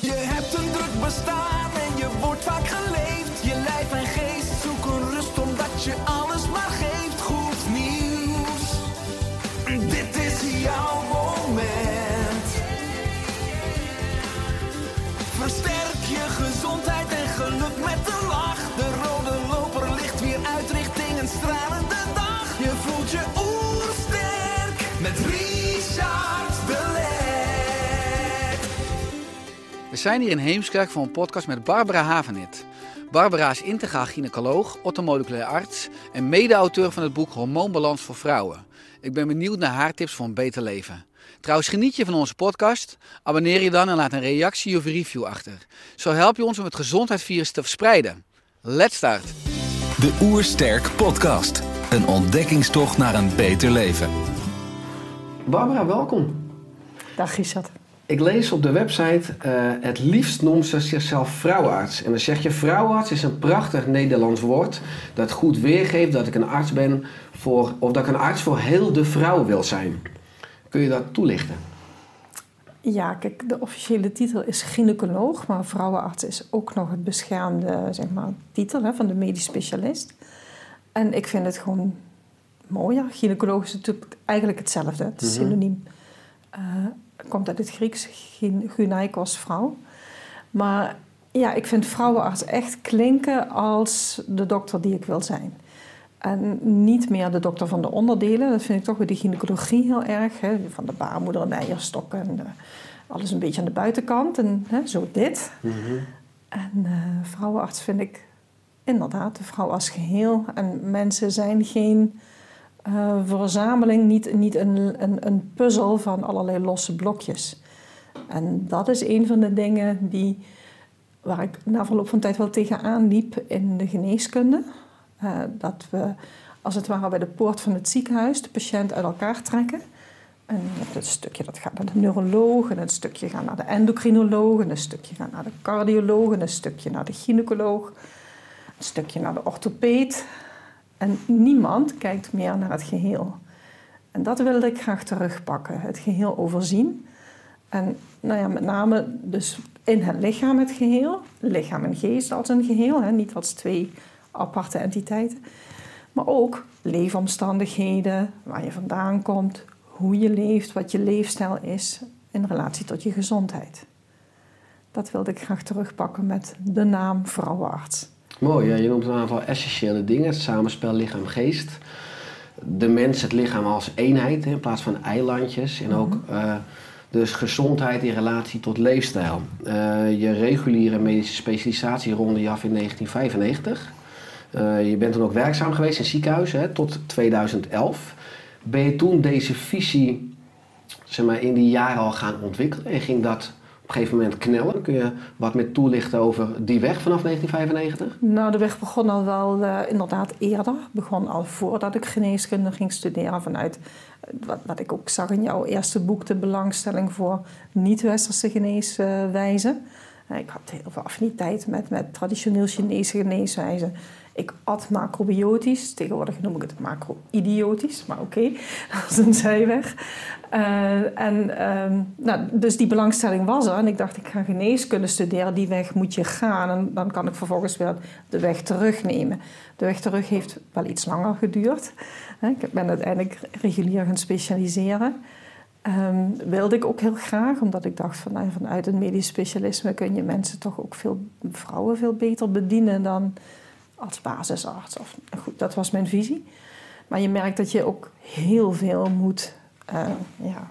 Je hebt een druk bestaan zijn hier in Heemskerk voor een podcast met Barbara Havenit. Barbara is integraal gynaecoloog, orthomoleculair arts en mede-auteur van het boek Hormoonbalans voor vrouwen. Ik ben benieuwd naar haar tips voor een beter leven. Trouwens, geniet je van onze podcast? Abonneer je dan en laat een reactie of review achter. Zo help je ons om het gezondheidsvirus te verspreiden. Let's start! De Oersterk Podcast. Een ontdekkingstocht naar een beter leven. Barbara, welkom. Dag Richard. Ik lees op de website, eh, het liefst noemt ze zichzelf vrouwenarts. En dan zeg je, vrouwenarts is een prachtig Nederlands woord dat goed weergeeft dat ik een arts ben voor, of dat ik een arts voor heel de vrouw wil zijn. Kun je dat toelichten? Ja, kijk, de officiële titel is gynaecoloog, maar vrouwenarts is ook nog het beschermde zeg maar, titel hè, van de medisch specialist. En ik vind het gewoon mooier. Gynaecoloog is natuurlijk eigenlijk hetzelfde, het is synoniem. Eh, Het komt uit het Grieks, gyn- gynaikos, vrouw. Maar ja, ik vind vrouwenarts echt klinken als de dokter die ik wil zijn. En niet meer de dokter van de onderdelen. Dat vind ik toch bij de gynaecologie heel erg. Hè? Van de baarmoeder en de eierstok en de- alles een beetje aan de buitenkant. En hè, zo dit. En eh, vrouwenarts vind ik inderdaad de vrouw als geheel. En mensen zijn geen eh, verzameling, niet, niet een, een, een puzzel van allerlei losse blokjes. En dat is een van de dingen die, waar ik na verloop van tijd wel tegenaan liep in de geneeskunde. Eh, dat we als het ware bij de poort van het ziekenhuis de patiënt uit elkaar trekken. En een stukje dat gaat naar de neuroloog, en een stukje gaat naar de endocrinoloog, en een stukje gaat naar de cardioloog, en een stukje naar de gynaecoloog, een stukje naar de orthopeed. En niemand kijkt meer naar het geheel. En dat wilde ik graag terugpakken, het geheel overzien. En nou ja, met name dus in het lichaam het geheel, lichaam en geest als een geheel, hè, niet als twee aparte entiteiten. Maar ook leefomstandigheden, waar je vandaan komt, hoe je leeft, wat je leefstijl is in relatie tot je gezondheid. Dat wilde ik graag terugpakken met de naam vrouwenarts. Mooi, ja, je noemt een aantal essentiële dingen. Het samenspel lichaam-geest. De mens, het lichaam als eenheid in plaats van eilandjes. En ook eh, dus gezondheid in relatie tot leefstijl. Eh, je reguliere medische specialisatie ronde je af in 1995. Eh, je bent toen ook werkzaam geweest in ziekenhuizen hè, tot 2011. Ben je toen deze visie zeg maar, in die jaren al gaan ontwikkelen en ging dat een gegeven moment knellen? Kun je wat meer toelichten over die weg vanaf 1995? Nou, de weg begon al wel eh, inderdaad eerder. Begon al voordat ik geneeskunde ging studeren. Vanuit eh, wat, wat ik ook zag in jouw eerste boek, de belangstelling voor niet-westerse geneeswijzen. Eh, ik had heel veel affiniteit met, met traditioneel Chinese geneeswijzen. Ik at macrobiotisch. Tegenwoordig noem ik het macro-idiotisch. Maar oké, dat is een zijweg. Eh, en, ehm, nou, dus die belangstelling was er. En ik dacht, ik ga geneeskunde studeren. Die weg moet je gaan. En dan kan ik vervolgens weer de weg terugnemen. De weg terug heeft wel iets langer geduurd. Ik ben uiteindelijk regulier gaan specialiseren. Ehm, wilde ik ook heel graag, omdat ik dacht van, nou, vanuit een medisch specialisme kun je mensen toch ook veel, vrouwen veel beter bedienen dan als basisarts. Of, goed, dat was mijn visie. Maar je merkt dat je ook heel veel moet eh, ja,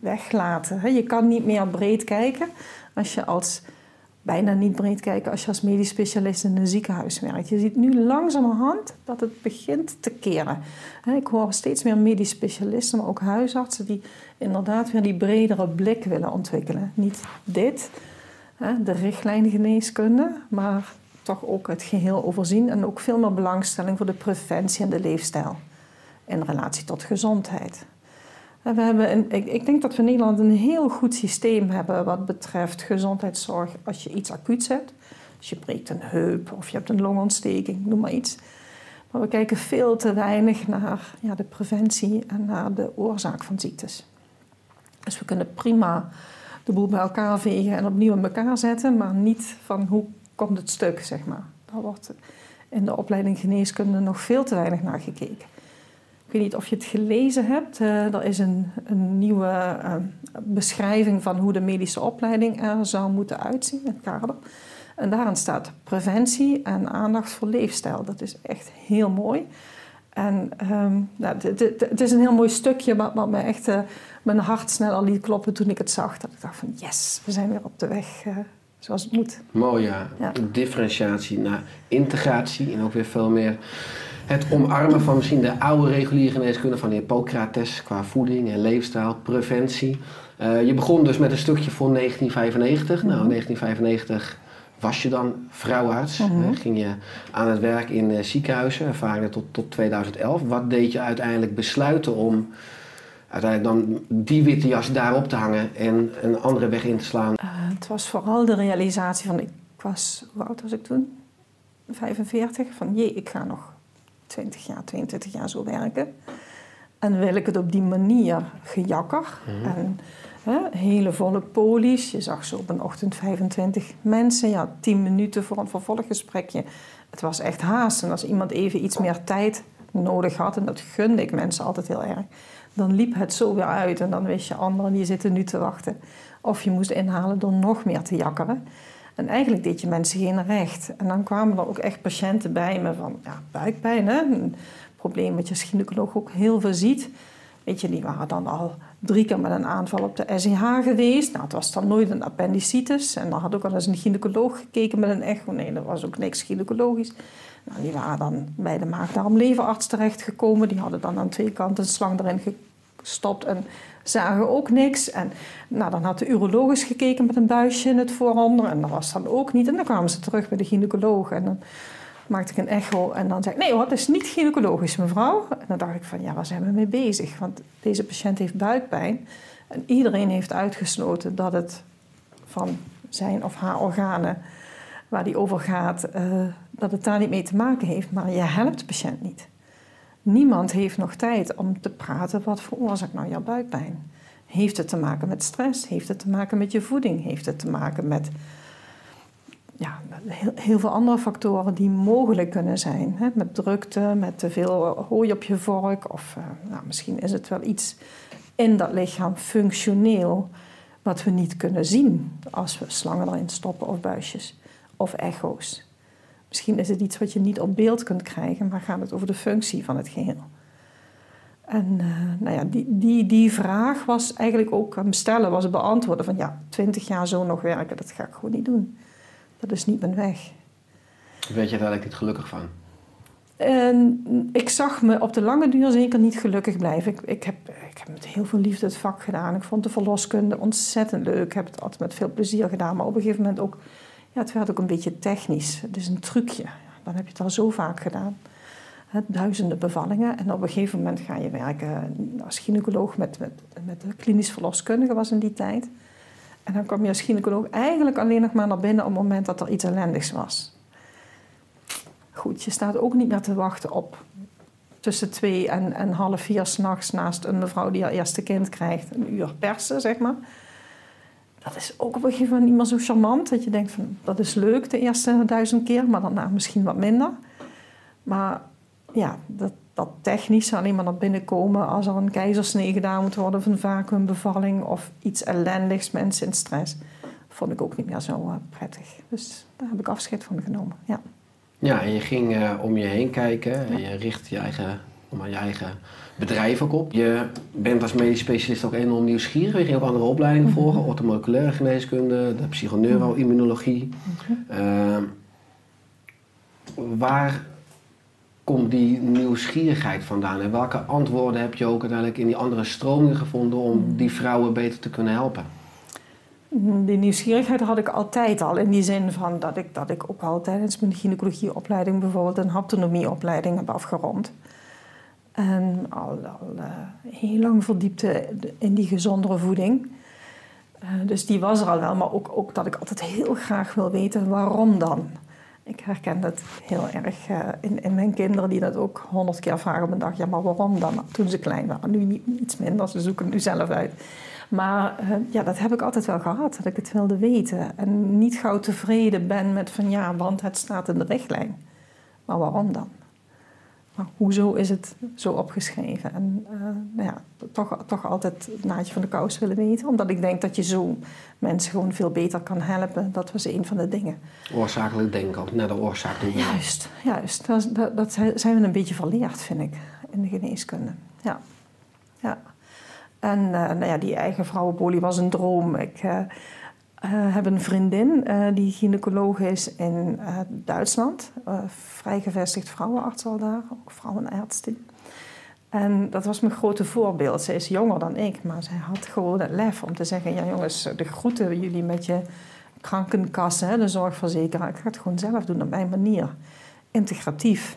weglaten. Je kan niet meer breed kijken als je als bijna niet breed kijken als je als medisch specialist in een ziekenhuis werkt. Je ziet nu langzamerhand dat het begint te keren. Ik hoor steeds meer medisch specialisten, maar ook huisartsen die inderdaad weer die bredere blik willen ontwikkelen. Niet dit, de richtlijn geneeskunde, maar toch ook het geheel overzien en ook veel meer belangstelling voor de preventie en de leefstijl in relatie tot gezondheid. We hebben ik, ik denk dat we in Nederland een heel goed systeem hebben wat betreft gezondheidszorg als je iets acuuts hebt. Als je breekt een heup of je hebt een longontsteking, noem maar iets. Maar we kijken veel te weinig naar ja, de preventie en naar de oorzaak van ziektes. Dus we kunnen prima de boel bij elkaar vegen en opnieuw in elkaar zetten, maar niet van hoe komt het stuk, zeg maar. Daar wordt in de opleiding geneeskunde nog veel te weinig naar gekeken. Ik weet niet of je het gelezen hebt. Uh, er is een, een nieuwe uh, beschrijving van hoe de medische opleiding er zou moeten uitzien, het kader. En daarin staat preventie en aandacht voor leefstijl. Dat is echt heel mooi. En um, nou, het is een heel mooi stukje wat, wat me echt uh, mijn hart snel al liet kloppen toen ik het zag. Dat ik dacht van yes, we zijn weer op de weg zoals het moet. Mooi ja. ja. Differentiatie naar integratie en ook weer veel meer het omarmen van misschien de oude reguliere geneeskunde van Hippocrates qua voeding en leefstijl, preventie. Uh, je begon dus met een stukje voor 1995. Nou, in 1995 was je dan vrouwarts. Mm -hmm. ging je aan het werk in uh, ziekenhuizen, ervaring tot, tot 2011. Wat deed je uiteindelijk besluiten om uiteindelijk dan die witte jas daarop te hangen en een andere weg in te slaan? Het was vooral de realisatie van, ik was, hoe oud was ik toen? 45, van jee, ik ga nog 20 jaar, 22 jaar zo werken. En wil ik het op die manier gejakker. Mm En hè, hele volle polies. Je zag zo op een ochtend 25 mensen. Ja, 10 minuten voor een vervolggesprekje. Het was echt haast. En als iemand even iets meer tijd nodig had, en dat gunde ik mensen altijd heel erg, dan liep het zo weer uit. En dan wist je, anderen die zitten nu te wachten. Of je moest inhalen door nog meer te jakkeren. En eigenlijk deed je mensen geen recht. En dan kwamen er ook echt patiënten bij me van ja, buikpijn. Hè? Een probleem wat je als gynaecoloog ook heel veel ziet. Weet je, die waren dan al drie keer met een aanval op de SEH geweest. Nou, het was dan nooit een appendicitis. En dan had ook al eens een gynaecoloog gekeken met een echo. Nee, dat was ook niks gynaecologisch. Nou, die waren dan bij de maag-darm-leverarts terechtgekomen. Die hadden dan aan twee kanten een slang erin gestopt en zagen ook niks. En nou, dan had de uroloog gekeken met een buisje in het vooronder en dat was dan ook niet. En dan kwamen ze terug bij de gynaecoloog en dan maakte ik een echo en dan zei ik, nee het is niet gynaecologisch mevrouw. En dan dacht ik van, ja, waar zijn we mee bezig? Want deze patiënt heeft buikpijn en iedereen heeft uitgesloten dat het van zijn of haar organen waar die over gaat, uh, dat het daar niet mee te maken heeft. Maar je helpt de patiënt niet. Niemand heeft nog tijd om te praten wat veroorzaakt nou jouw buikpijn. Heeft het te maken met stress? Heeft het te maken met je voeding? Heeft het te maken met ja, heel, heel veel andere factoren die mogelijk kunnen zijn? Hè? Met drukte, met te veel hooi op je vork. Of uh, nou, misschien is het wel iets in dat lichaam functioneel wat we niet kunnen zien als we slangen erin stoppen of buisjes of echo's. Misschien is het iets wat je niet op beeld kunt krijgen, maar gaat het over de functie van het geheel. En uh, nou ja, die, die, die vraag was eigenlijk ook aan stellen, was het beantwoorden van ja, twintig jaar zo nog werken, dat ga ik gewoon niet doen. Dat is niet mijn weg. Weet je daar eigenlijk niet gelukkig van? En ik zag me op de lange duur zeker niet gelukkig blijven. Ik, ik, heb, ik heb met heel veel liefde het vak gedaan. Ik vond de verloskunde ontzettend leuk. Ik heb het altijd met veel plezier gedaan. Maar op een gegeven moment ook ja, het werd ook een beetje technisch. Het is een trucje. Dan heb je het al zo vaak gedaan. duizenden bevallingen. En op een gegeven moment ga je werken als gynaecoloog met, met, met de klinisch verloskundige was in die tijd. En dan kom je als gynaecoloog eigenlijk alleen nog maar naar binnen op het moment dat er iets ellendigs was. Goed, je staat ook niet meer te wachten op tussen twee en, en half vier s'nachts naast een mevrouw die haar eerste kind krijgt. Een uur persen, zeg maar dat is ook op een gegeven moment niet meer zo charmant. Dat je denkt van dat is leuk de eerste duizend keer, maar daarna misschien wat minder. Maar ja, dat, dat technisch alleen maar naar binnen komen als er een keizersnee gedaan moet worden of een of iets ellendigs, mensen in stress, vond ik ook niet meer zo uh, prettig. Dus daar heb ik afscheid van genomen. Ja, ja en je ging uh, om je heen kijken en je richt je eigen, om je eigen bedrijf ook op. Je bent als medisch specialist ook enorm nieuwsgierig. Je ging ook andere opleidingen mm volgen. Orthomoleculaire geneeskunde, de psychoneuroimmunologie. Mm uh, waar komt die nieuwsgierigheid vandaan? En welke antwoorden heb je ook uiteindelijk in die andere stromingen gevonden om die vrouwen beter te kunnen helpen? Die nieuwsgierigheid had ik altijd al. In die zin van dat ik, dat ik ook al tijdens mijn gynaecologieopleiding bijvoorbeeld een haptonomieopleiding heb afgerond. En al, al eh, heel lang verdiepte in die gezondere voeding. Eh, dus die was er al wel, maar ook, ook dat ik altijd heel graag wil weten waarom dan. Ik herken dat heel erg eh, in, in mijn kinderen die dat ook honderd keer vragen op een dag. Ja, maar waarom dan? Toen ze klein waren. Nu niet, iets minder, ze zoeken nu zelf uit. Maar ja, dat heb ik altijd wel gehad, dat ik het wilde weten. En niet gauw tevreden ben met van ja, want het staat in de richtlijn. Maar waarom dan? Maar hoezo is het zo opgeschreven? En eh, nou ja, toch, toch altijd het naadje van de kous willen weten. Omdat ik denk dat je zo mensen gewoon veel beter kan helpen. Dat was een van de dingen. Oorzakelijk denken, naar de oorzaak toe. Juist, juist. Dat, dat, dat zijn we een beetje verleerd, vind ik, in de geneeskunde. Ja. ja. En uh, nou ja, die eigen vrouwenpolie was een droom. Ik uh, heb een vriendin die gynaecoloog is in Duitsland. vrijgevestigd vrouwenarts al daar, ook vrouwenärztin. En dat was mijn grote voorbeeld. Zij is jonger dan ik, maar zij had gewoon het lef om te zeggen... ja jongens, de groeten jullie met je krankenkassen, de zorgverzekeraar. Ik ga het gewoon zelf doen op mijn manier. Integratief.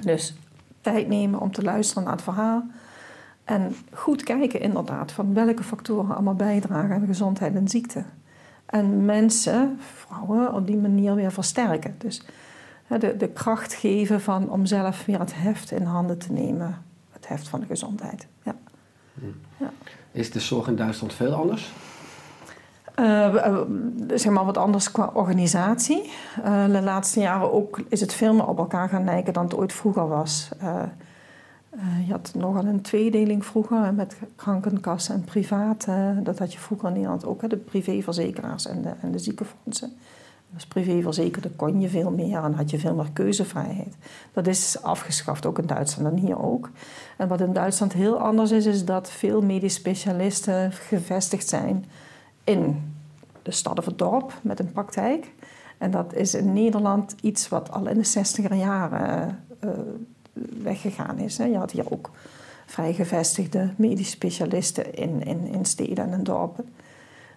Dus tijd nemen om te luisteren naar het verhaal en goed kijken inderdaad van welke factoren allemaal bijdragen aan gezondheid en ziekte. En mensen, vrouwen, op die manier weer versterken. Dus de, de kracht geven van om zelf weer het heft in handen te nemen. Het heft van de gezondheid. Ja. ja. Is de zorg in Duitsland veel anders? Uh, zeg maar wat anders qua organisatie. Uh, de laatste jaren ook is het veel meer op elkaar gaan lijken dan het ooit vroeger was. Uh, je had nogal een tweedeling vroeger met krankenkassen en privaat. Dat had je vroeger in Nederland ook, hè, de privéverzekeraars en de, en de ziekenfondsen. Als privéverzekerde kon je veel meer en had je veel meer keuzevrijheid. Dat is afgeschaft, ook in Duitsland en hier ook. En wat in Duitsland heel anders is, is dat veel medisch specialisten gevestigd zijn in de stad of het dorp met een praktijk. En dat is in Nederland iets wat al in de 60er jaren uh, weggegaan is. Hè. Je had hier ook vrij gevestigde medisch specialisten in, in, in steden en in dorpen.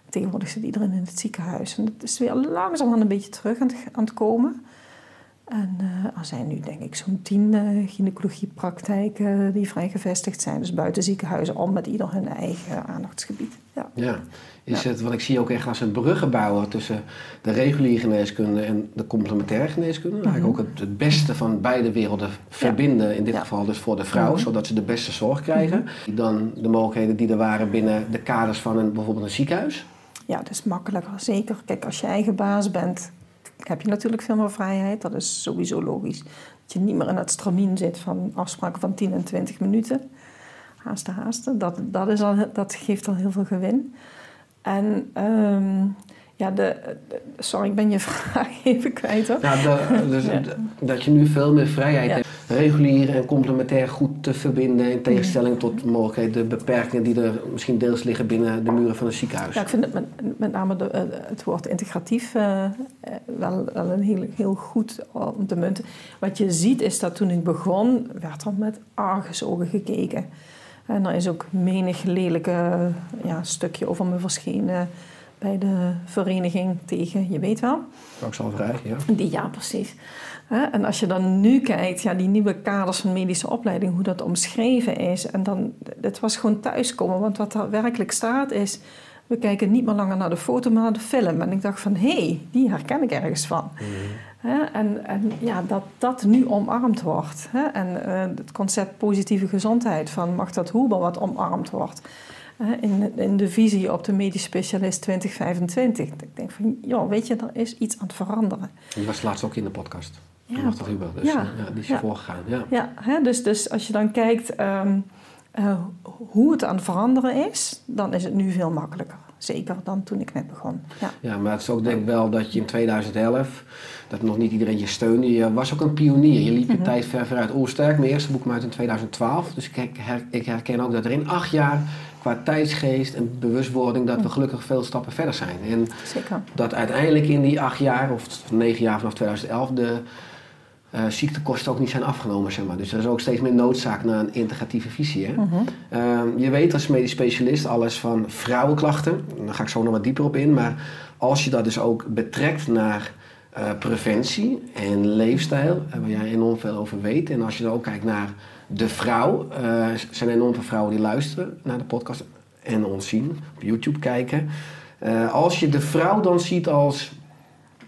Tegenwoordig zit iedereen in het ziekenhuis. En het is weer langzaam een beetje terug aan aan het komen. En uh, er zijn nu denk ik zo'n tien uh, gynaecologiepraktijken die vrij gevestigd zijn. Dus buiten ziekenhuizen om met ieder hun eigen aandachtsgebied. Ja. ja. Is het, want ik zie ook echt als een bruggen bouwen tussen de reguliere geneeskunde en de complementaire geneeskunde. Mm Eigenlijk ook het, beste van beide werelden verbinden, in dit geval dus voor de vrouw, mhm. zodat ze de beste zorg krijgen. Mhm. Dan de mogelijkheden die er waren binnen de kaders van een, bijvoorbeeld een ziekenhuis. Ja, dat is makkelijker, zeker. Kijk, als je eigen baas bent, heb je natuurlijk veel meer vrijheid. Dat is sowieso logisch. Dat je niet meer in het stramien zit van afspraken van 10 en 20 minuten. Haasten, haasten. Dat, dat, is al, dat geeft al heel veel gewin. En um, ja, de, sorry, ik ben je vraag even kwijt hoor. Ja, de, dus dat je nu veel meer vrijheid hebt. Regulier en complementair goed te verbinden in tegenstelling tot mogelijkheden, de beperkingen die er misschien deels liggen binnen de muren van een ziekenhuis. Ja, ik vind het met, met name eh, het woord integratief uh, wel, wel een heel, heel goed om te munten. Wat je ziet is dat toen ik begon, werd er met argusogen gekeken. En er is ook menig lelijke ja, stukje over me verschenen bij de vereniging tegen, je weet wel. vrij, ja. Die, ja, precies. En als je dan nu kijkt, ja, die nieuwe kaders van medische opleiding, hoe dat omschreven is. En dan, het was gewoon thuiskomen, want wat er werkelijk staat is... We kijken niet meer langer naar de foto, maar naar de film. En ik dacht van, hé, hey, die herken ik ergens van. Mhm. En, en, ja, dat dat nu omarmd wordt. En uh, het concept positieve gezondheid van mag dat Huber wat omarmd wordt in, in de visie op de medisch specialist 2025. Ik denk van, ja, weet je, er is iets aan het veranderen. Die was laatst ook in de podcast. Ja, dat dus ja, ja, die is ja. voorgegaan. Ja, ja hè, dus, dus als je dan kijkt um, uh, hoe het aan het veranderen is, dan is het nu veel makkelijker. Zeker dan toen ik net begon. Ja, ja maar het is ook denk ik wel dat je in 2011, dat nog niet iedereen je steunde, je was ook een pionier. Je liep je mm tijd ver vooruit. Oersterk, mijn eerste boek uit in 2012. Dus ik, her, ik herken ook dat er in acht jaar qua tijdsgeest en bewustwording dat we gelukkig veel stappen verder zijn. En Zeker. dat uiteindelijk in die acht jaar of negen jaar vanaf 2011 de eh, ziektekosten ook niet zijn afgenomen. Zeg maar. Dus er is ook steeds meer noodzaak naar een integratieve visie. Hè? Mhm. Ehm, je weet als medisch specialist alles van vrouwenklachten. Daar ga ik zo nog wat dieper op in. Maar als je dat dus ook betrekt naar eh, preventie en leefstijl, eh, waar jij enorm veel over weet. En als je dan ook kijkt naar de vrouw, eh, er zijn enorm veel vrouwen die luisteren naar de podcast en ons zien, op YouTube kijken. Eh, als je de vrouw dan ziet als,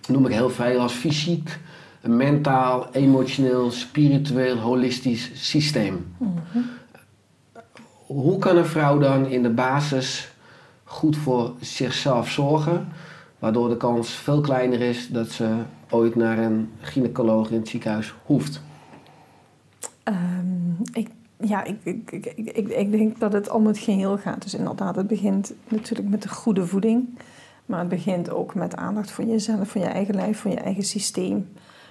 noem ik heel veel, als fysiek, mentaal, emotioneel, spiritueel, holistisch systeem. Hoe kan een vrouw dan in de basis goed voor zichzelf zorgen, waardoor de kans veel kleiner is dat ze ooit naar een gynaecoloog in het ziekenhuis hoeft? Ik, ja, ik, ik, ik, ik, denk dat het om het geheel gaat. Dus inderdaad, het begint natuurlijk met de goede voeding. Maar het begint ook met aandacht voor jezelf, voor je eigen lijf, voor je eigen systeem.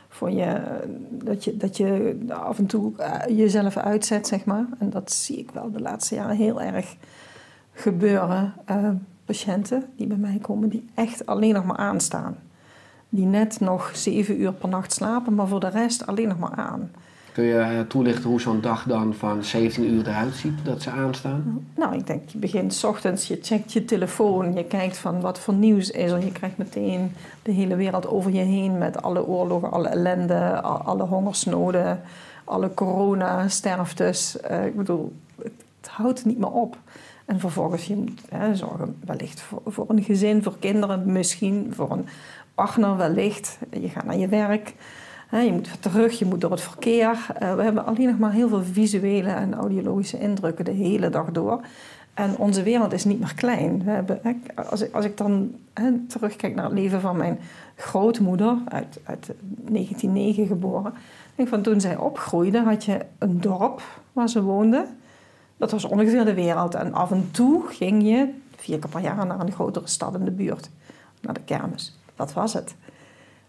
Voor je, dat, je, dat je af en toe eh, jezelf uitzet, zeg maar. En dat zie ik wel de laatste jaren heel erg gebeuren. Eh, patiënten die bij mij komen, die echt alleen nog maar aanstaan. Die net nog zeven uur per nacht slapen, maar voor de rest alleen nog maar aan. Kun je eh, toelichten hoe zo'n dag dan van 17 uur eruit ziet dat ze aanstaan? Nou, ik denk, je begint 's ochtends, je checkt je telefoon, je kijkt van wat voor nieuws is er. Je krijgt meteen de hele wereld over je heen met alle oorlogen, alle ellende, alle hongersnoden, alle corona-sterftes. Eh, ik bedoel, het, houdt niet meer op. En vervolgens, je moet zorgen wellicht voor, voor een gezin, voor kinderen, misschien voor een partner wellicht. Je gaat naar je werk. Je moet terug, je moet door het verkeer. Eh, we hebben alleen nog maar heel veel visuele en audiologische indrukken de hele dag door. En onze wereld is niet meer klein. We hebben, als, ik, als ik dan terugkijk naar het leven van mijn grootmoeder, uit, uit 1909 geboren. Denk van, toen zij opgroeide, had je een dorp waar ze woonde. Dat was ongeveer de wereld. En af en toe ging je vier keer per jaar naar een grotere stad in de buurt. Naar de kermis. Dat was het.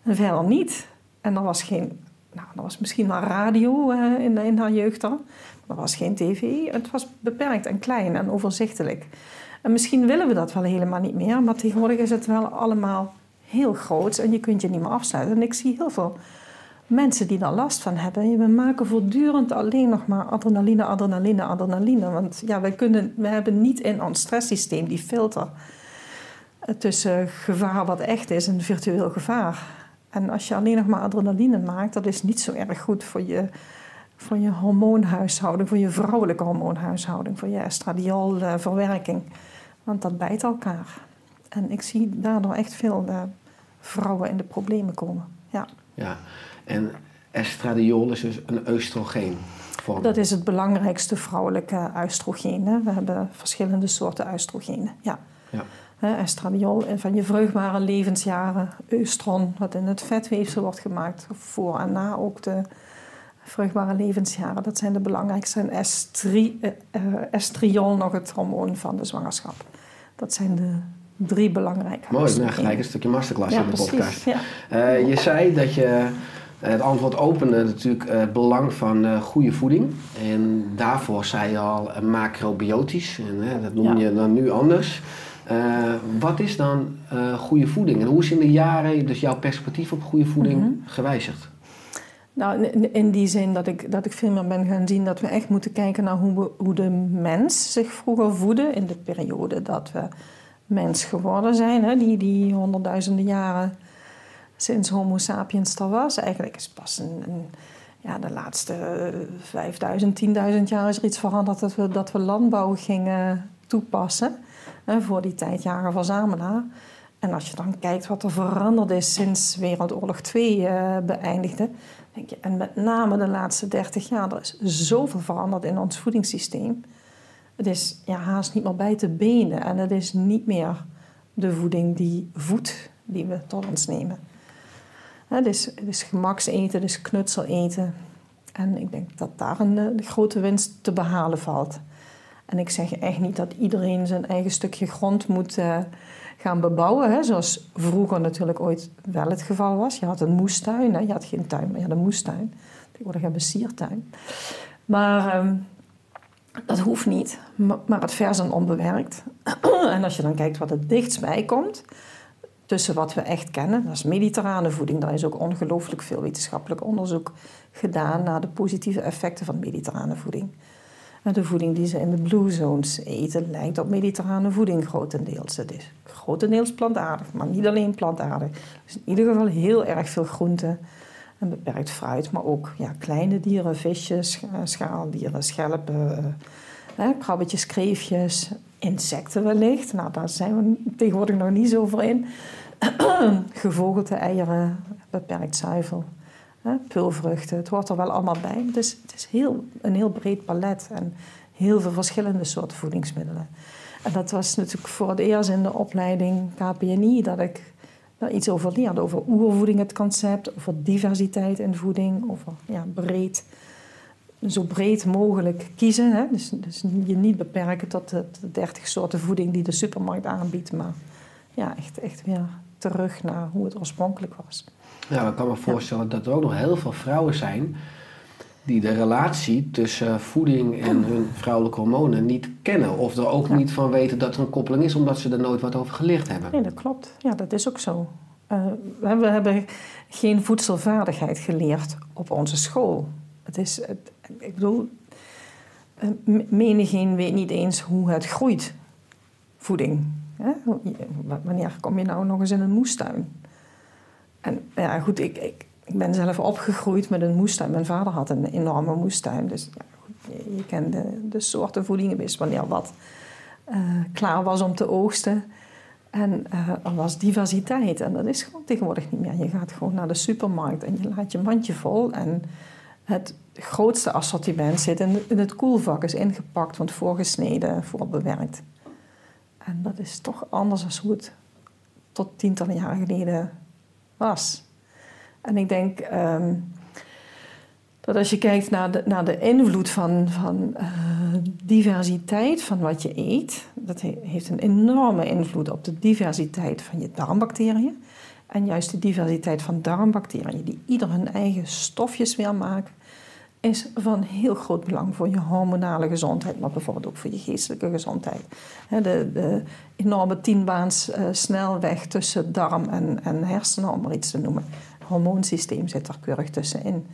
En verder niet. En er was geen... Nou, er was misschien wel radio eh, in, in haar jeugd dan. Er was geen tv. Het was beperkt en klein en overzichtelijk. En misschien willen we dat wel helemaal niet meer. Maar tegenwoordig is het wel allemaal heel groot. En je kunt je niet meer afsluiten. En ik zie heel veel mensen die daar last van hebben. We maken voortdurend alleen nog maar adrenaline, adrenaline, adrenaline. Want ja, wij kunnen, we hebben niet in ons stresssysteem die filter tussen gevaar wat echt is en virtueel gevaar. En als je alleen nog maar adrenaline maakt, dat is niet zo erg goed voor je, voor je hormoonhuishouding, voor je vrouwelijke hormoonhuishouding, voor je estradiolverwerking. Want dat bijt elkaar. En ik zie daardoor echt veel eh, vrouwen in de problemen komen. Ja. Ja, en estradiol is dus een oestrogeen. Vorm. Dat is het belangrijkste vrouwelijke oestrogeen. We hebben verschillende soorten oestrogenen. Ja. Ja. Estradiol en van je vruchtbare levensjaren. Oestron, wat in het vetweefsel wordt gemaakt. Voor en na ook de vruchtbare levensjaren. Dat zijn de belangrijkste. En estri, eh, estriol, nog het hormoon van de zwangerschap. Dat zijn de drie belangrijke Mooi, nou gelijk een stukje masterclass Ja, in de precies. podcast. Ja. Eh, je zei dat je eh, het antwoord opende natuurlijk het belang van goede voeding. En daarvoor zei je al macrobiotisch. En dat noem Ja. je dan nu anders. Eh, wat is dan eh, goede voeding? En hoe is in de jaren dus jouw perspectief op goede voeding Mhm. gewijzigd? Nou, in- die zin dat ik, dat ik veel meer ben gaan zien dat we echt moeten kijken naar hoe, we, hoe de mens zich vroeger voedde. In de periode dat we mens geworden zijn, hè, die, die honderdduizenden jaren sinds Homo sapiens er was. Eigenlijk is pas een, een- ja, de laatste eh, 5000, 10.000 jaar is er iets veranderd dat we, dat we landbouw gingen toepassen. Voor die tijd jager-verzamelaar. En als je dan kijkt wat er veranderd is sinds Wereldoorlog 2 eh, beëindigde. Denk je, en met name de laatste 30 jaar, er is zoveel veranderd in ons voedingssysteem. Het is ja, haast niet meer bij te benen. En het is niet meer de voeding die voedt, die we tot ons nemen. Het is, het is gemakseten, het is knutseleten. En ik denk dat daar een eh, grote winst te behalen valt. En ik zeg echt niet dat iedereen zijn eigen stukje grond moet eh, gaan bebouwen. Hè, zoals vroeger natuurlijk ooit wel het geval was. Je had een moestuin. Hè, je had geen tuin, maar je had een moestuin. Tegenwoordig hebben we siertuin. Maar ehm, dat hoeft niet. Maar, het vers en onbewerkt. en als je dan kijkt wat het dichtst bij komt... tussen wat we echt kennen. Dat is mediterrane voeding. Daar is ook ongelooflijk veel wetenschappelijk onderzoek gedaan naar de positieve effecten van mediterrane voeding. De voeding die ze in de blue zones eten lijkt op mediterrane voeding grotendeels. Het is grotendeels plantaardig, maar niet alleen plantaardig. Dus in ieder geval heel erg veel groenten en beperkt fruit, maar ook ja, kleine dieren, visjes, schaaldieren, schelpen, eh, krabbetjes, kreefjes, insecten wellicht. Nou, daar zijn we tegenwoordig nog niet zo voor in. Gevogelte eieren, beperkt zuivel, hè. Het hoort er wel allemaal bij. Is, het is heel, een heel breed palet en heel veel verschillende soorten voedingsmiddelen. En dat was natuurlijk voor het eerst in de opleiding KPNI dat ik daar iets over leerde. Over oervoeding, het concept, over diversiteit in voeding, over ja, breed zo breed mogelijk kiezen. Hè? Dus, dus je niet beperken tot de, de 30 soorten voeding die de supermarkt aanbiedt, maar ja, echt, echt weer terug naar hoe het oorspronkelijk was. Ja, ik kan me voorstellen dat er ook nog heel veel vrouwen zijn die de relatie tussen voeding en hun vrouwelijke hormonen niet kennen. Of er ook niet van weten dat er een koppeling is, omdat ze er nooit wat over geleerd hebben. Nee, dat klopt. Ja, dat is ook zo. Uh, we hebben geen voedselvaardigheid geleerd op onze school. Het is, het, ik bedoel, eh, menigeen weet niet eens hoe het groeit, voeding. Wanneer kom je nou nog eens in een moestuin? En ja, goed, ik, ik, ik ben zelf opgegroeid met een moestuin. Mijn vader had een enorme moestuin. Dus goed, je, kende de soorten voedingen, wist wanneer wat uh, klaar was om te oogsten. En uh, er was diversiteit. En dat is gewoon tegenwoordig niet meer. Je gaat gewoon naar de supermarkt en je laat je mandje vol. En het grootste assortiment zit in, het koelvak, is ingepakt, want voorgesneden, voorbewerkt. En dat is toch anders dan hoe het tot tientallen jaren geleden was. En ik denk ehm, dat als je kijkt naar de, naar de invloed van, van uh, diversiteit van wat je eet, dat heeft een enorme invloed op de diversiteit van je darmbacteriën. En juist de diversiteit van darmbacteriën, die ieder hun eigen stofjes weer maken, is van heel groot belang voor je hormonale gezondheid, maar bijvoorbeeld ook voor je geestelijke gezondheid. De, de enorme tienbaans uh, snelweg tussen darm en, en hersenen, om maar iets te noemen. Het hormoonsysteem zit er keurig tussenin.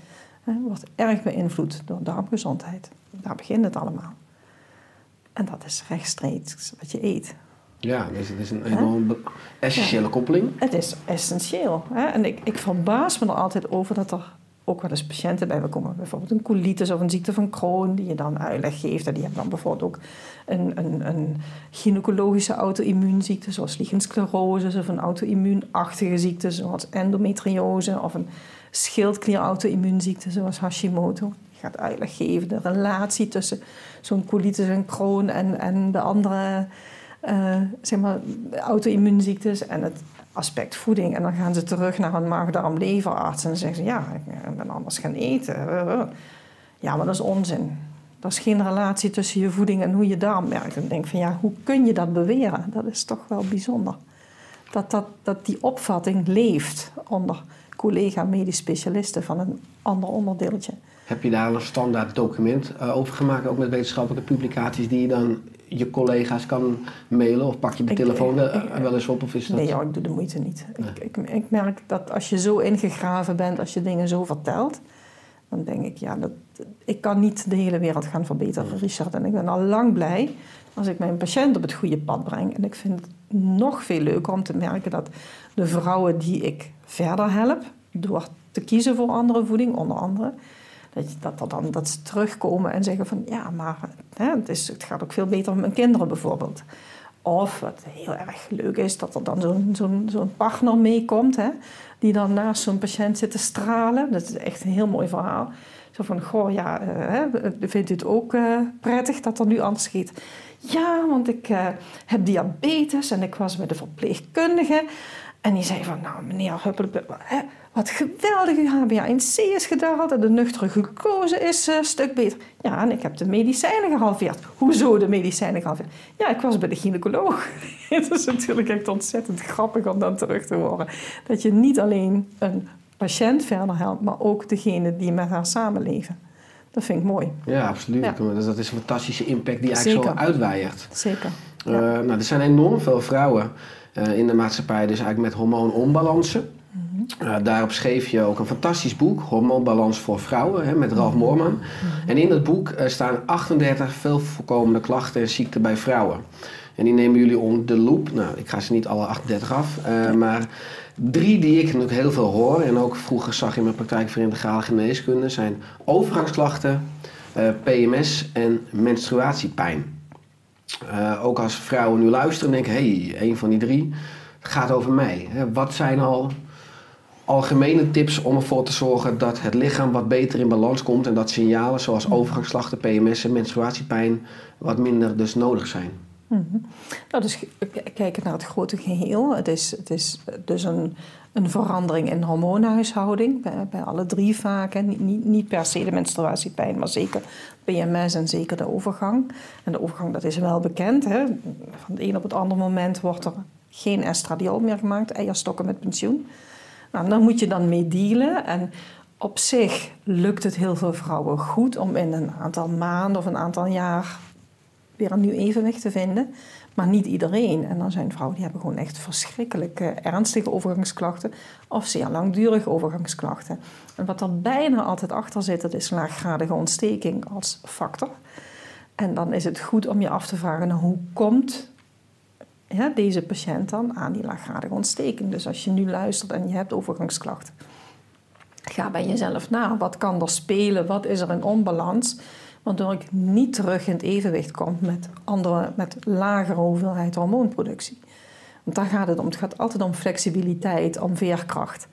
Wordt erg beïnvloed door darmgezondheid. Daar begint het allemaal. En dat is rechtstreeks wat je eet. Ja, dus het is een enorm essentiële koppeling. Het is essentieel. Hè? En ik, ik verbaas me er altijd over dat er ook wel eens patiënten bij me komen. Bijvoorbeeld een colitis of een ziekte van Crohn, die je dan uitleg geeft. En die hebben dan bijvoorbeeld ook een, een, een gynaecologische auto-immuunziekte, zoals lichensclerose, of een auto-immuunachtige ziekte, zoals endometriose, of een schildklier-auto-immuunziekte, zoals Hashimoto. Je gaat uitleg geven, de relatie tussen zo'n colitis en Crohn en, en de andere uh, zeg maar, auto-immuunziektes en het aspect voeding. En dan gaan ze terug naar een maag-darm-leverarts en zeggen ze: Ja, ik ben anders gaan eten. Ja, maar dat is onzin. Er is geen relatie tussen je voeding en hoe je darm werkt. En ik denk van ja, hoe kun je dat beweren? Dat is toch wel bijzonder. Dat, dat, dat die opvatting leeft onder collega-medisch specialisten van een ander onderdeeltje. Heb je daar een standaard document over gemaakt, ook met wetenschappelijke publicaties die je dan je collega's kan mailen of pak je de telefoon wel eens op? Of is dat... Nee, joh, ik doe de moeite niet. Ik, ik, ik, merk dat als je zo ingegraven bent, als je dingen zo vertelt, dan denk ik, ja, dat, ik kan niet de hele wereld gaan verbeteren, Richard. En ik ben al lang blij als ik mijn patiënt op het goede pad breng. En ik vind het nog veel leuker om te merken dat de vrouwen die ik verder help, door te kiezen voor andere voeding, onder andere, dat, dat, dan, dat ze terugkomen en zeggen van ja, maar hè, het, is, het gaat ook veel beter met mijn kinderen bijvoorbeeld. Of wat heel erg leuk is, dat er dan zo'n zo'n partner meekomt, hè, die dan naast zo'n patiënt zit te stralen. Dat is echt een heel mooi verhaal. Zo van, goh, ja, uh, vindt u het ook uh, prettig dat er nu anders gaat? Ja, want ik uh, heb diabetes en ik was met een verpleegkundige. En die zei van, nou meneer Huppel, wat geweldig, uw HbA1c is gedaald en de nuchtere glucose is een stuk beter. Ja, en ik heb de medicijnen gehalveerd. Hoezo de medicijnen gehalveerd? Ja, ik was bij de gynaecoloog. Het is natuurlijk echt ontzettend grappig om dan terug te horen. Dat je niet alleen een patiënt verder helpt, maar ook degene die met haar samenleven. Dat vind ik mooi. Ja, absoluut. Ja. Dat is een fantastische impact die eigenlijk Zeker. zo uitwijert. Zeker. Uh, nou, er zijn enorm veel vrouwen eh, in de maatschappij, dus eigenlijk met hormoononbalansen. Uh, daarop schreef je ook een fantastisch boek, Hormoonbalans voor Vrouwen, hè, met Ralf Moorman. En in dat boek eh, staan 38 veel voorkomende klachten en ziekten bij vrouwen. En die nemen jullie onder de loep. Nou, ik ga ze niet alle 38 af, eh, maar drie die ik natuurlijk heel veel hoor en ook vroeger zag in mijn praktijk voor integrale geneeskunde zijn overgangsklachten, eh, PMS en menstruatiepijn. Eh, ook als vrouwen nu luisteren en denken, hé, hey, een van die drie gaat over mij. Hè, wat zijn al algemene tips om ervoor te zorgen dat het lichaam wat beter in balans komt en dat signalen zoals overgangsklachten, PMS en menstruatiepijn wat minder dus nodig zijn? Mhm. Nou, dus kijken naar het grote geheel. Het is, het is dus een, een verandering in hormoonhuishouding bij, bij alle drie vaak. Hè. Niet, niet, niet per se de menstruatiepijn, maar zeker PMS en zeker de overgang. En de overgang, dat is wel bekend. Hè. Van het een op het andere moment wordt er geen estradiol meer gemaakt, eierstokken met pensioen. Nou, daar moet je dan mee dealen. En op zich lukt het heel veel vrouwen goed om in een aantal maanden of een aantal jaar weer een nieuw evenwicht te vinden. Maar niet iedereen. En dan zijn vrouwen die hebben gewoon echt verschrikkelijke ernstige overgangsklachten of zeer langdurige overgangsklachten. En wat er bijna altijd achter zit, dat is laaggradige ontsteking als factor. En dan is het goed om je af te vragen, nou, hoe komt ja, deze patiënt dan aan die laaggradige ontsteking? Dus als je nu luistert en je hebt overgangsklachten, ga bij jezelf na. Wat kan er spelen? Wat is er in onbalans? Waardoor ik niet terug in het evenwicht kom met, andere, met lagere hoeveelheid hormoonproductie. Want daar gaat het om. Het gaat altijd om flexibiliteit, om veerkracht.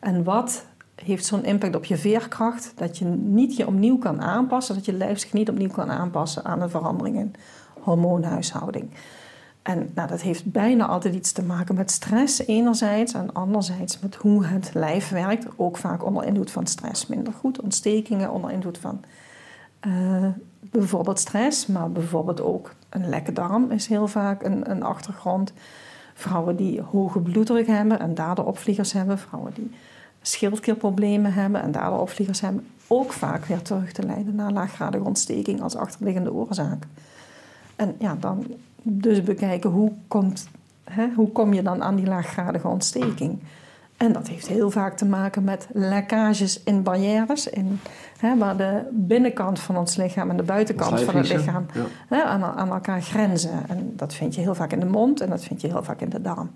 En wat heeft zo'n impact op je veerkracht dat je niet je opnieuw kan aanpassen, dat je lijf zich niet opnieuw kan aanpassen aan een verandering in hormoonhuishouding. En nou, dat heeft bijna altijd iets te maken met stress enerzijds en anderzijds met hoe het lijf werkt. Ook vaak onder invloed van stress minder goed, ontstekingen onder invloed van uh, bijvoorbeeld stress, maar bijvoorbeeld ook een lekke darm is heel vaak een, een achtergrond. Vrouwen die hoge bloeddruk hebben en daardoor opvliegers hebben. Vrouwen die schildklierproblemen hebben en daardoor opvliegers hebben. Ook vaak weer terug te leiden naar laaggradige ontsteking als achterliggende oorzaak. En ja, dan dus bekijken hoe, komt, hè, hoe kom je dan aan die laaggradige ontsteking. En dat heeft heel vaak te maken met lekkages in barrières, in, hè, waar de binnenkant van ons lichaam en de buitenkant van het lichaam Ja. hè, aan, aan elkaar grenzen. En dat vind je heel vaak in de mond en dat vind je heel vaak in de darm.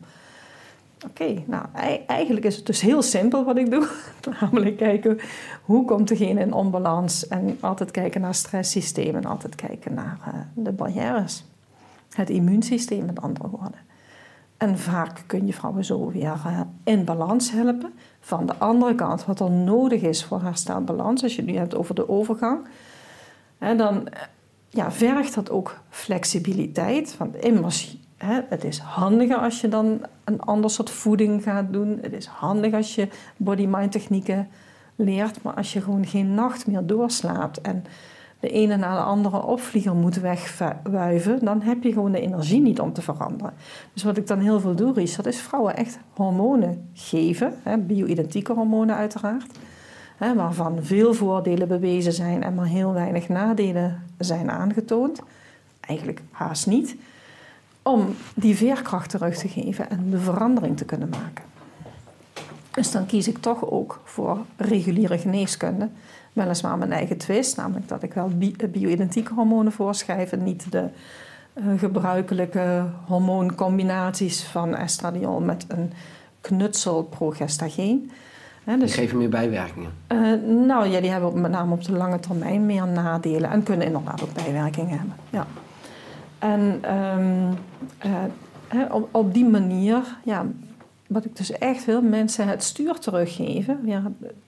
Oké, nou ei- eigenlijk is het dus heel simpel wat ik doe. Namelijk kijken hoe komt degene in onbalans en altijd kijken naar stresssystemen en altijd kijken naar eh, de barrières. Het immuunsysteem met andere woorden. En vaak kun je vrouwen zo weer eh, in balans helpen. Van de andere kant, wat er nodig is voor herstelbalans, als je het nu hebt over de overgang, dan eh, ja, vergt dat ook flexibiliteit. Want immers, het is handiger als je dan een ander soort voeding gaat doen. Het is handig als je body-mind technieken leert. Maar als je gewoon geen nacht meer doorslaapt en de ene na de andere opvlieger moet wegwuiven, dan heb je gewoon de energie niet om te veranderen. Dus wat ik dan heel veel doe, Richard, is vrouwen echt hormonen geven, bio-identieke hormonen uiteraard, hè, waarvan veel voordelen bewezen zijn en maar heel weinig nadelen zijn aangetoond. Eigenlijk haast niet. Om die veerkracht terug te geven en de verandering te kunnen maken. Dus dan kies ik toch ook voor reguliere geneeskunde. Weliswaar mijn eigen twist, namelijk dat ik wel bi- bio-identieke hormonen voorschrijf en niet de eh, gebruikelijke hormooncombinaties van estradiol met een knutsel progestageen. Die dus, geven meer bijwerkingen. eh, nou ja, die hebben op- met name op de lange termijn meer nadelen en kunnen inderdaad ook bijwerkingen hebben. Ja. En ehm, eh, op, op die manier, ja, wat ik dus echt wil, mensen het stuur teruggeven, ja,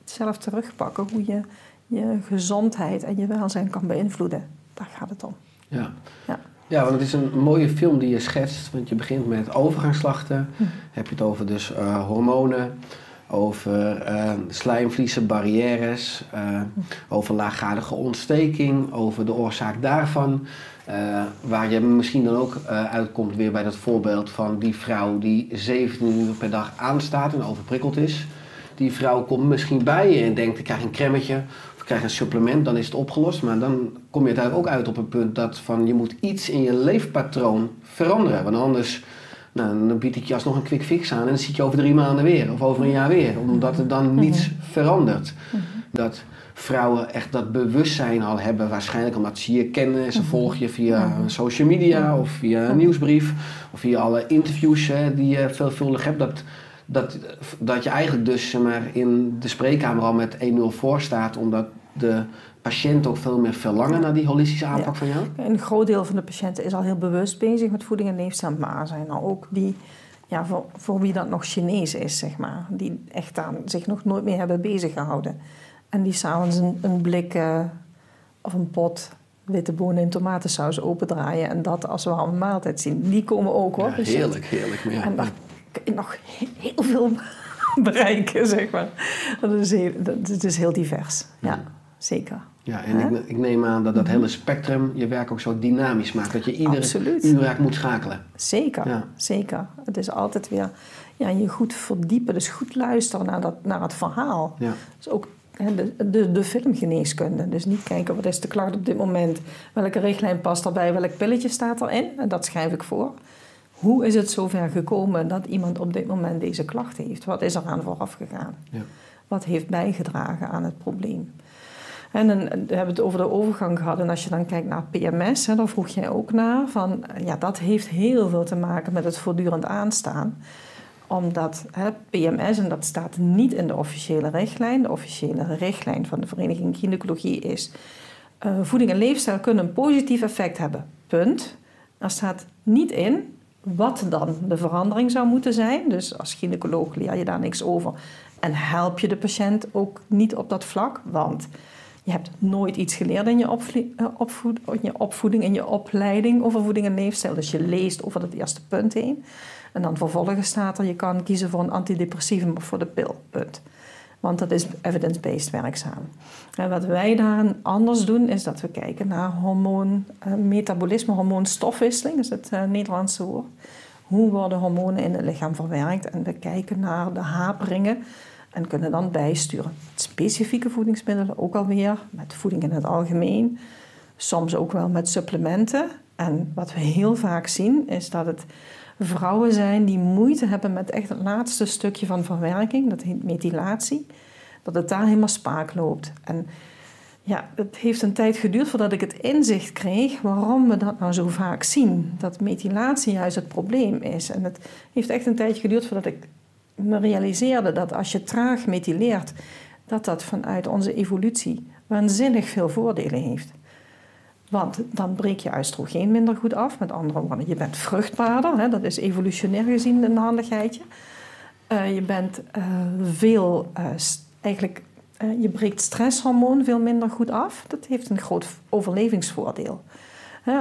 zelf terugpakken, hoe je je gezondheid en je welzijn kan beïnvloeden. Daar gaat het om. Ja. Ja. Ja, want het is een mooie film die je schetst. Want je begint met overgangsslachten. Heb je het over dus eh, hormonen, over eh, slijmvliezen, barrières, eh, over laaggradige ontsteking, over de oorzaak daarvan. Eh, waar je misschien dan ook eh, uitkomt weer bij dat voorbeeld van die vrouw die 17 uur per dag aanstaat en overprikkeld is. Die vrouw komt misschien bij je en denkt ik krijg een cremmetje of ik krijg een supplement, dan is het opgelost. Maar dan kom je uiteindelijk ook uit op een punt dat van je moet iets in je leefpatroon veranderen. Want anders Nou, dan bied ik je alsnog een quick fix aan en dan zit je over drie maanden weer of over een jaar weer, omdat er dan niets verandert. Dat vrouwen echt dat bewustzijn al hebben, waarschijnlijk omdat ze je kennen, ze volgen je via social media of via een nieuwsbrief of via alle interviews hè, die je veelvuldig hebt. Dat, dat, dat je eigenlijk dus zeg maar, in de spreekkamer al met 1-0 voor staat, omdat de patiënt ook veel meer verlangen naar die holistische aanpak Ja. van jou? Een groot deel van de patiënten is al heel bewust bezig met voeding en leefstijl, maar er zijn er ook die, ja, voor, voor wie dat nog Chinees is, zeg maar, die echt daar zich nog nooit mee hebben bezig gehouden. En die s'avonds een, een blik eh, of een pot witte bonen in tomatensaus opendraaien en dat als warme maaltijd zien. Die komen ook hoor. Ja, Dus heerlijk, heerlijk. Ja, En daar kun je nog he- heel veel bereiken, zeg maar. Dat is heel, dat, is heel divers. Ja, zeker. Ja, en ik, ik neem aan dat dat hele spectrum je werk ook zo dynamisch maakt. Dat je iedere Absoluut. uur moet schakelen. Zeker, Ja. zeker. Het is altijd weer ja, je goed verdiepen, dus goed luisteren naar, dat, naar het verhaal. Ja. Dus ook de, de, de filmgeneeskunde. Dus niet kijken wat is de klacht op dit moment, welke richtlijn past erbij, welk pilletje staat erin. En dat schrijf ik voor. Hoe is het zover gekomen dat iemand op dit moment deze klacht heeft? Wat is er aan vooraf gegaan? Ja. Wat heeft bijgedragen aan het probleem? En dan, we hebben het over de overgang gehad. En als je dan kijkt naar PMS, hè, daar vroeg jij ook naar. Van, ja, dat heeft heel veel te maken met het voortdurend aanstaan. Omdat hè, PMS, en dat staat niet in de officiële richtlijn. De officiële richtlijn van de Vereniging Gynaecologie is... eh, voeding en leefstijl kunnen een positief effect hebben. Punt. Er staat niet in wat dan de verandering zou moeten zijn. Dus als gynaecoloog leer je daar niks over. En help je de patiënt ook niet op dat vlak. Want je hebt nooit iets geleerd in je, eh, in je opvoeding, in je opleiding over voeding en leefstijl. Dus je leest over het eerste punt heen. En dan vervolgens staat er, je kan kiezen voor een antidepressivum of voor de pil. Want dat is evidence-based werkzaam. En wat wij daar anders doen, is dat we kijken naar hormoon, eh, metabolisme, hormoonstofwisseling, is het eh, Nederlandse woord. Hoe worden hormonen in het lichaam verwerkt? En we kijken naar de haperingen en kunnen dan bijsturen. Specifieke voedingsmiddelen ook alweer, met voeding in het algemeen. Soms ook wel met supplementen. En wat we heel vaak zien, is dat het vrouwen zijn die moeite hebben met echt het laatste stukje van verwerking. Dat heet methylatie. Dat het daar helemaal spaak loopt. En ja, het heeft een tijd geduurd voordat ik het inzicht kreeg waarom we dat nou zo vaak zien. Dat methylatie juist het probleem is. En het heeft echt een tijd geduurd voordat ik me realiseerde dat als je traag methyleert, dat dat vanuit onze evolutie waanzinnig veel voordelen heeft. Want dan breek je oestrogeen minder goed af. Met andere woorden, je bent vruchtbaarder. Hè, dat is evolutionair gezien een handigheidje. Eh, je bent eh, veel, eh, eigenlijk, je breekt stresshormoon veel minder goed af. Dat heeft een groot overlevingsvoordeel.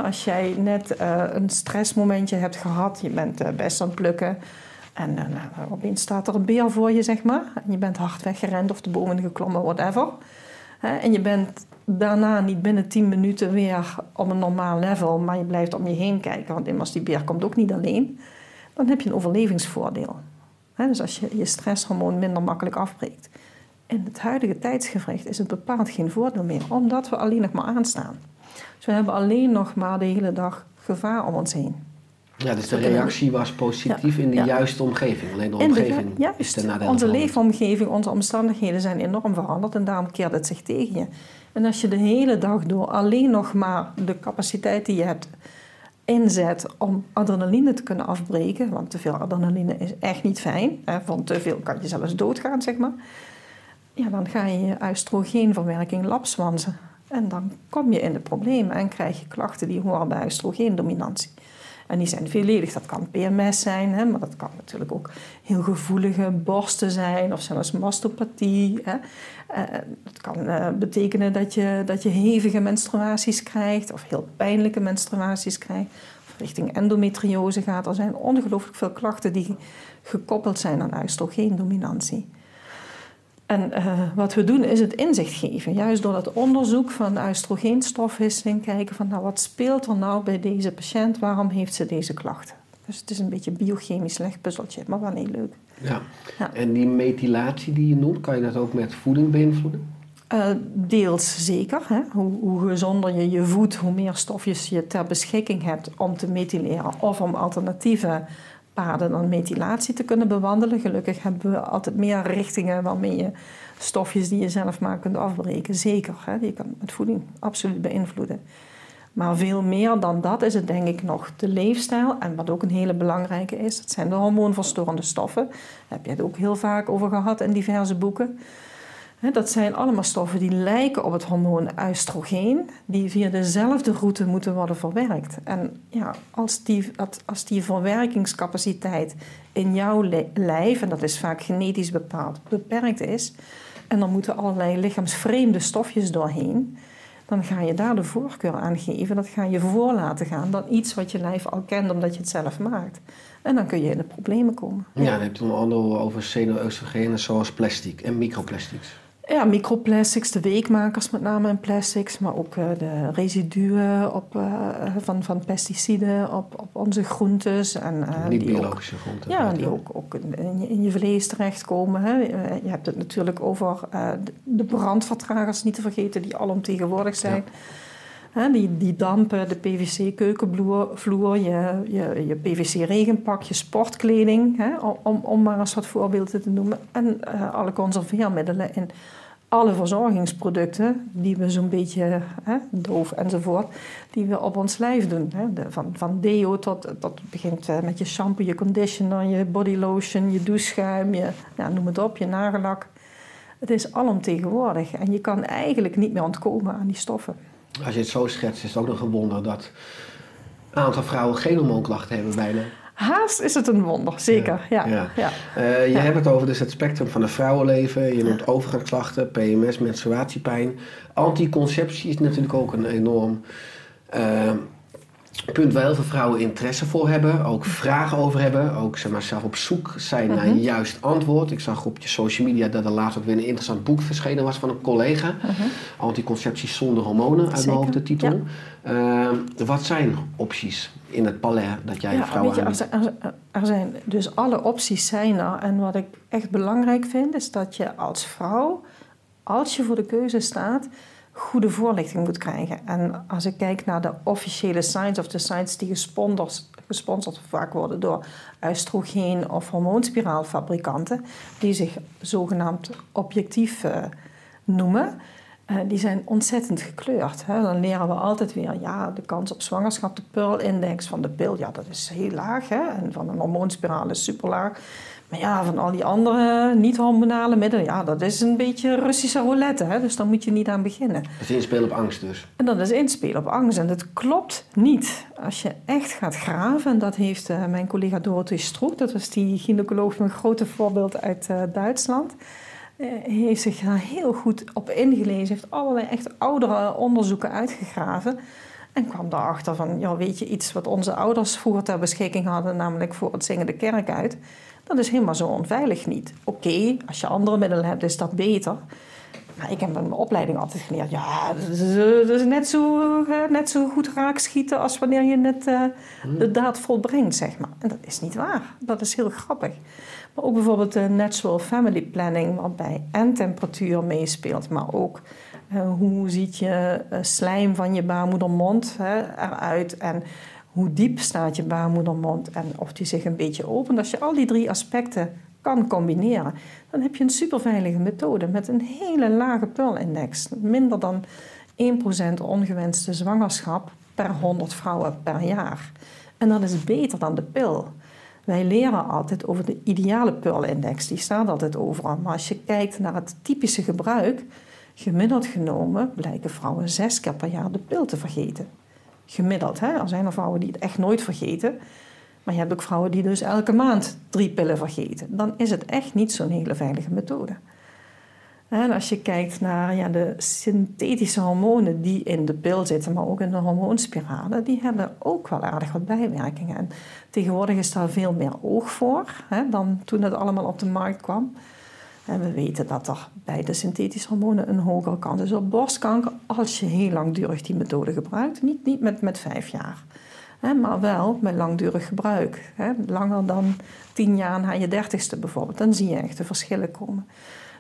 Als jij net een stressmomentje hebt gehad, je bent best aan het plukken. En nou, opeens staat er een beer voor je, zeg maar. En je bent hard weggerend of de bomen geklommen, whatever. En je bent daarna niet binnen 10 minuten weer op een normaal level, maar je blijft om je heen kijken, want immers die beer komt ook niet alleen. Dan heb je een overlevingsvoordeel. Hè, dus als je je stresshormoon minder makkelijk afbreekt. In het huidige tijdsgevricht is het bepaald geen voordeel meer, omdat we alleen nog maar aanstaan. Dus we hebben alleen nog maar de hele dag gevaar om ons heen. Ja, dus de reactie was positief Ja, in de ja. juiste omgeving. Alleen de In de- omgeving is juist, ten nadele onze leefomgeving, onze omstandigheden zijn enorm veranderd en daarom keert het zich tegen je. En als je de hele dag door alleen nog maar de capaciteit die je hebt inzet om adrenaline te kunnen afbreken, want te veel adrenaline is echt niet fijn, hè, van te veel kan je zelfs doodgaan, zeg maar. Ja, dan ga je je oestrogeenverwerking lapswansen. En dan kom je in de problemen en krijg je klachten die horen bij oestrogeendominantie. En die zijn veeledig. Dat kan PMS zijn, hè, maar dat kan natuurlijk ook heel gevoelige borsten zijn of zelfs mastopathie. Hè. Eh, het kan eh, betekenen dat je, dat je hevige menstruaties krijgt of heel pijnlijke menstruaties krijgt. Of richting endometriose gaat. Er zijn ongelooflijk veel klachten die gekoppeld zijn aan oestrogeendominantie. En eh, wat we doen is het inzicht geven. Juist door dat onderzoek van oestrogeenstofwisseling kijken van nou, wat speelt er nou bij deze patiënt? Waarom heeft ze deze klachten? Dus het is een beetje een biochemisch legpuzzeltje, maar wel heel leuk. Ja. Ja. En die methylatie die je noemt, kan je dat ook met voeding beïnvloeden? Eh, deels zeker. Hè? Hoe, hoe gezonder je je voedt, hoe meer stofjes je ter beschikking hebt om te methyleren of om alternatieve paden dan methylatie te kunnen bewandelen. Gelukkig hebben we altijd meer richtingen waarmee je stofjes die je zelf maar kunt afbreken. Zeker, hè? die kan met voeding absoluut beïnvloeden. Maar veel meer dan dat is het denk ik nog de leefstijl. En wat ook een hele belangrijke is, dat zijn de hormoonverstorende stoffen. Daar heb je het ook heel vaak over gehad in diverse boeken. Dat zijn allemaal stoffen die lijken op het hormoon oestrogeen, die via dezelfde route moeten worden verwerkt. En ja, als die, als die verwerkingscapaciteit in jouw li- lijf, en dat is vaak genetisch bepaald, beperkt is, en dan moeten allerlei lichaamsvreemde stofjes doorheen, dan ga je daar de voorkeur aan geven. Dat ga je voor laten gaan dan iets wat je lijf al kent omdat je het zelf maakt. En dan kun je in de problemen komen. Ja, dan heb je het onder andere over xeno-oestrogenen zoals plastic en microplastics. Ja, microplastics, de weekmakers met name in plastics, maar ook eh, de residuen op, eh, van, van pesticiden op, op onze groentes. En, eh, Niet die ook- biologische groenten. Ja, die ook, ook in, je, in je vlees terechtkomen. Hè. Je hebt het natuurlijk over de- de brandvertragers niet te vergeten, die alomtegenwoordig zijn. Die, die dampen, de PVC-keukenvloer, vloer, je, je, je PVC-regenpak, je sportkleding, om, om maar eens wat voorbeelden te noemen. En eh, alle conserveermiddelen in alle verzorgingsproducten die we zo'n beetje, hè, doof enzovoort, die we op ons lijf doen. Van, van deo tot, dat begint eh, met je shampoo, je conditioner, je body lotion, je doucheschuim, je, ja, noem het op, je nagellak. Het is alomtegenwoordig en je kan eigenlijk niet meer ontkomen aan die stoffen. Als je het zo schetst, is het ook nog een wonder dat een aantal vrouwen geen hormoonklachten hebben bijna. Haast is het een wonder, zeker. Ja, ja. Ja. Eh, je Ja. hebt het over dus het spectrum van het vrouwenleven. Je noemt overgangsklachten, PMS, menstruatiepijn. Anticonceptie is natuurlijk ook een enorm eh, punt waar heel veel vrouwen interesse voor hebben. Ook vragen over hebben. Ook zeg maar, zelf op zoek zijn naar Mhm. een juist antwoord. Ik zag op je social media dat er laatst ook weer een interessant boek verschenen was van een collega. Anticonceptie zonder hormonen uit Mhm. Mijn hoofd de titel. Eh, wat zijn opties in het palet dat jij Ja, vrouwen weet je, er zijn dus alle opties zijn er. En wat ik echt belangrijk vind, is dat je als vrouw, als je voor de keuze staat, goede voorlichting moet krijgen. En als ik kijk naar de officiële sites of de sites die gesponsord vaak worden door oestrogeen- of hormoonspiraalfabrikanten, die zich zogenaamd objectief eh, noemen. Eh, die zijn ontzettend gekleurd. Hè. Dan leren we altijd weer, ja, de kans op zwangerschap, de Pearl-index van de pil, ja, dat is heel laag. Hè. En van een hormoonspiraal is super laag. Maar ja, van al die andere niet-hormonale middelen, ja, dat is een beetje Russische roulette. Hè. Dus daar moet je niet aan beginnen. Dat is inspelen op angst dus. En dat is inspelen op angst. En dat klopt niet. Als je echt gaat graven, en dat heeft eh, mijn collega Dorothee Stroek, dat was die gynaecoloog een grote voorbeeld uit eh, Duitsland, heeft zich daar heel goed op ingelezen, heeft allerlei echt oudere onderzoeken uitgegraven. En kwam daarachter van, ja, weet je iets wat onze ouders vroeger ter beschikking hadden, namelijk voor het zingen de kerk uit. Dat is helemaal zo onveilig niet. Oké, als je andere middelen hebt, is dat beter. Maar ik heb in mijn opleiding altijd geleerd, ja, dat is, eh, is net, zo, eh, net zo goed raakschieten als wanneer je net eh, de daad volbrengt, zeg maar. En dat is niet waar. Dat is heel grappig. Maar ook bijvoorbeeld de natural family planning, waarbij en temperatuur meespeelt, maar ook eh, hoe ziet je eh, slijm van je baarmoedermond eruit en hoe diep staat je baarmoedermond en of die zich een beetje opent. Als je al die drie aspecten kan combineren, dan heb je een superveilige methode met een hele lage Pearl-index. Minder dan 1% ongewenste zwangerschap per 100 vrouwen per jaar. En dat is beter dan de pil. Wij leren altijd over de ideale Pearl-index, die staat altijd overal. Maar als je kijkt naar het typische gebruik, gemiddeld genomen blijken vrouwen zes keer per jaar de pil te vergeten. Gemiddeld, hè? Er zijn er vrouwen die het echt nooit vergeten. Maar je hebt ook vrouwen die dus elke maand drie pillen vergeten. Dan is het echt niet zo'n hele veilige methode. En als je kijkt naar ja, de synthetische hormonen die in de pil zitten, maar ook in de hormoonspiralen, die hebben ook wel aardig wat bijwerkingen. En tegenwoordig is daar veel meer oog voor hè, dan toen het allemaal op de markt kwam. En we weten dat er bij de synthetische hormonen een hogere kans is op borstkanker als je heel langdurig die methode gebruikt. Niet, niet met, met vijf jaar, hè, maar wel met langdurig gebruik. Hè, langer dan tien jaar na je dertigste bijvoorbeeld. Dan zie je echt de verschillen komen.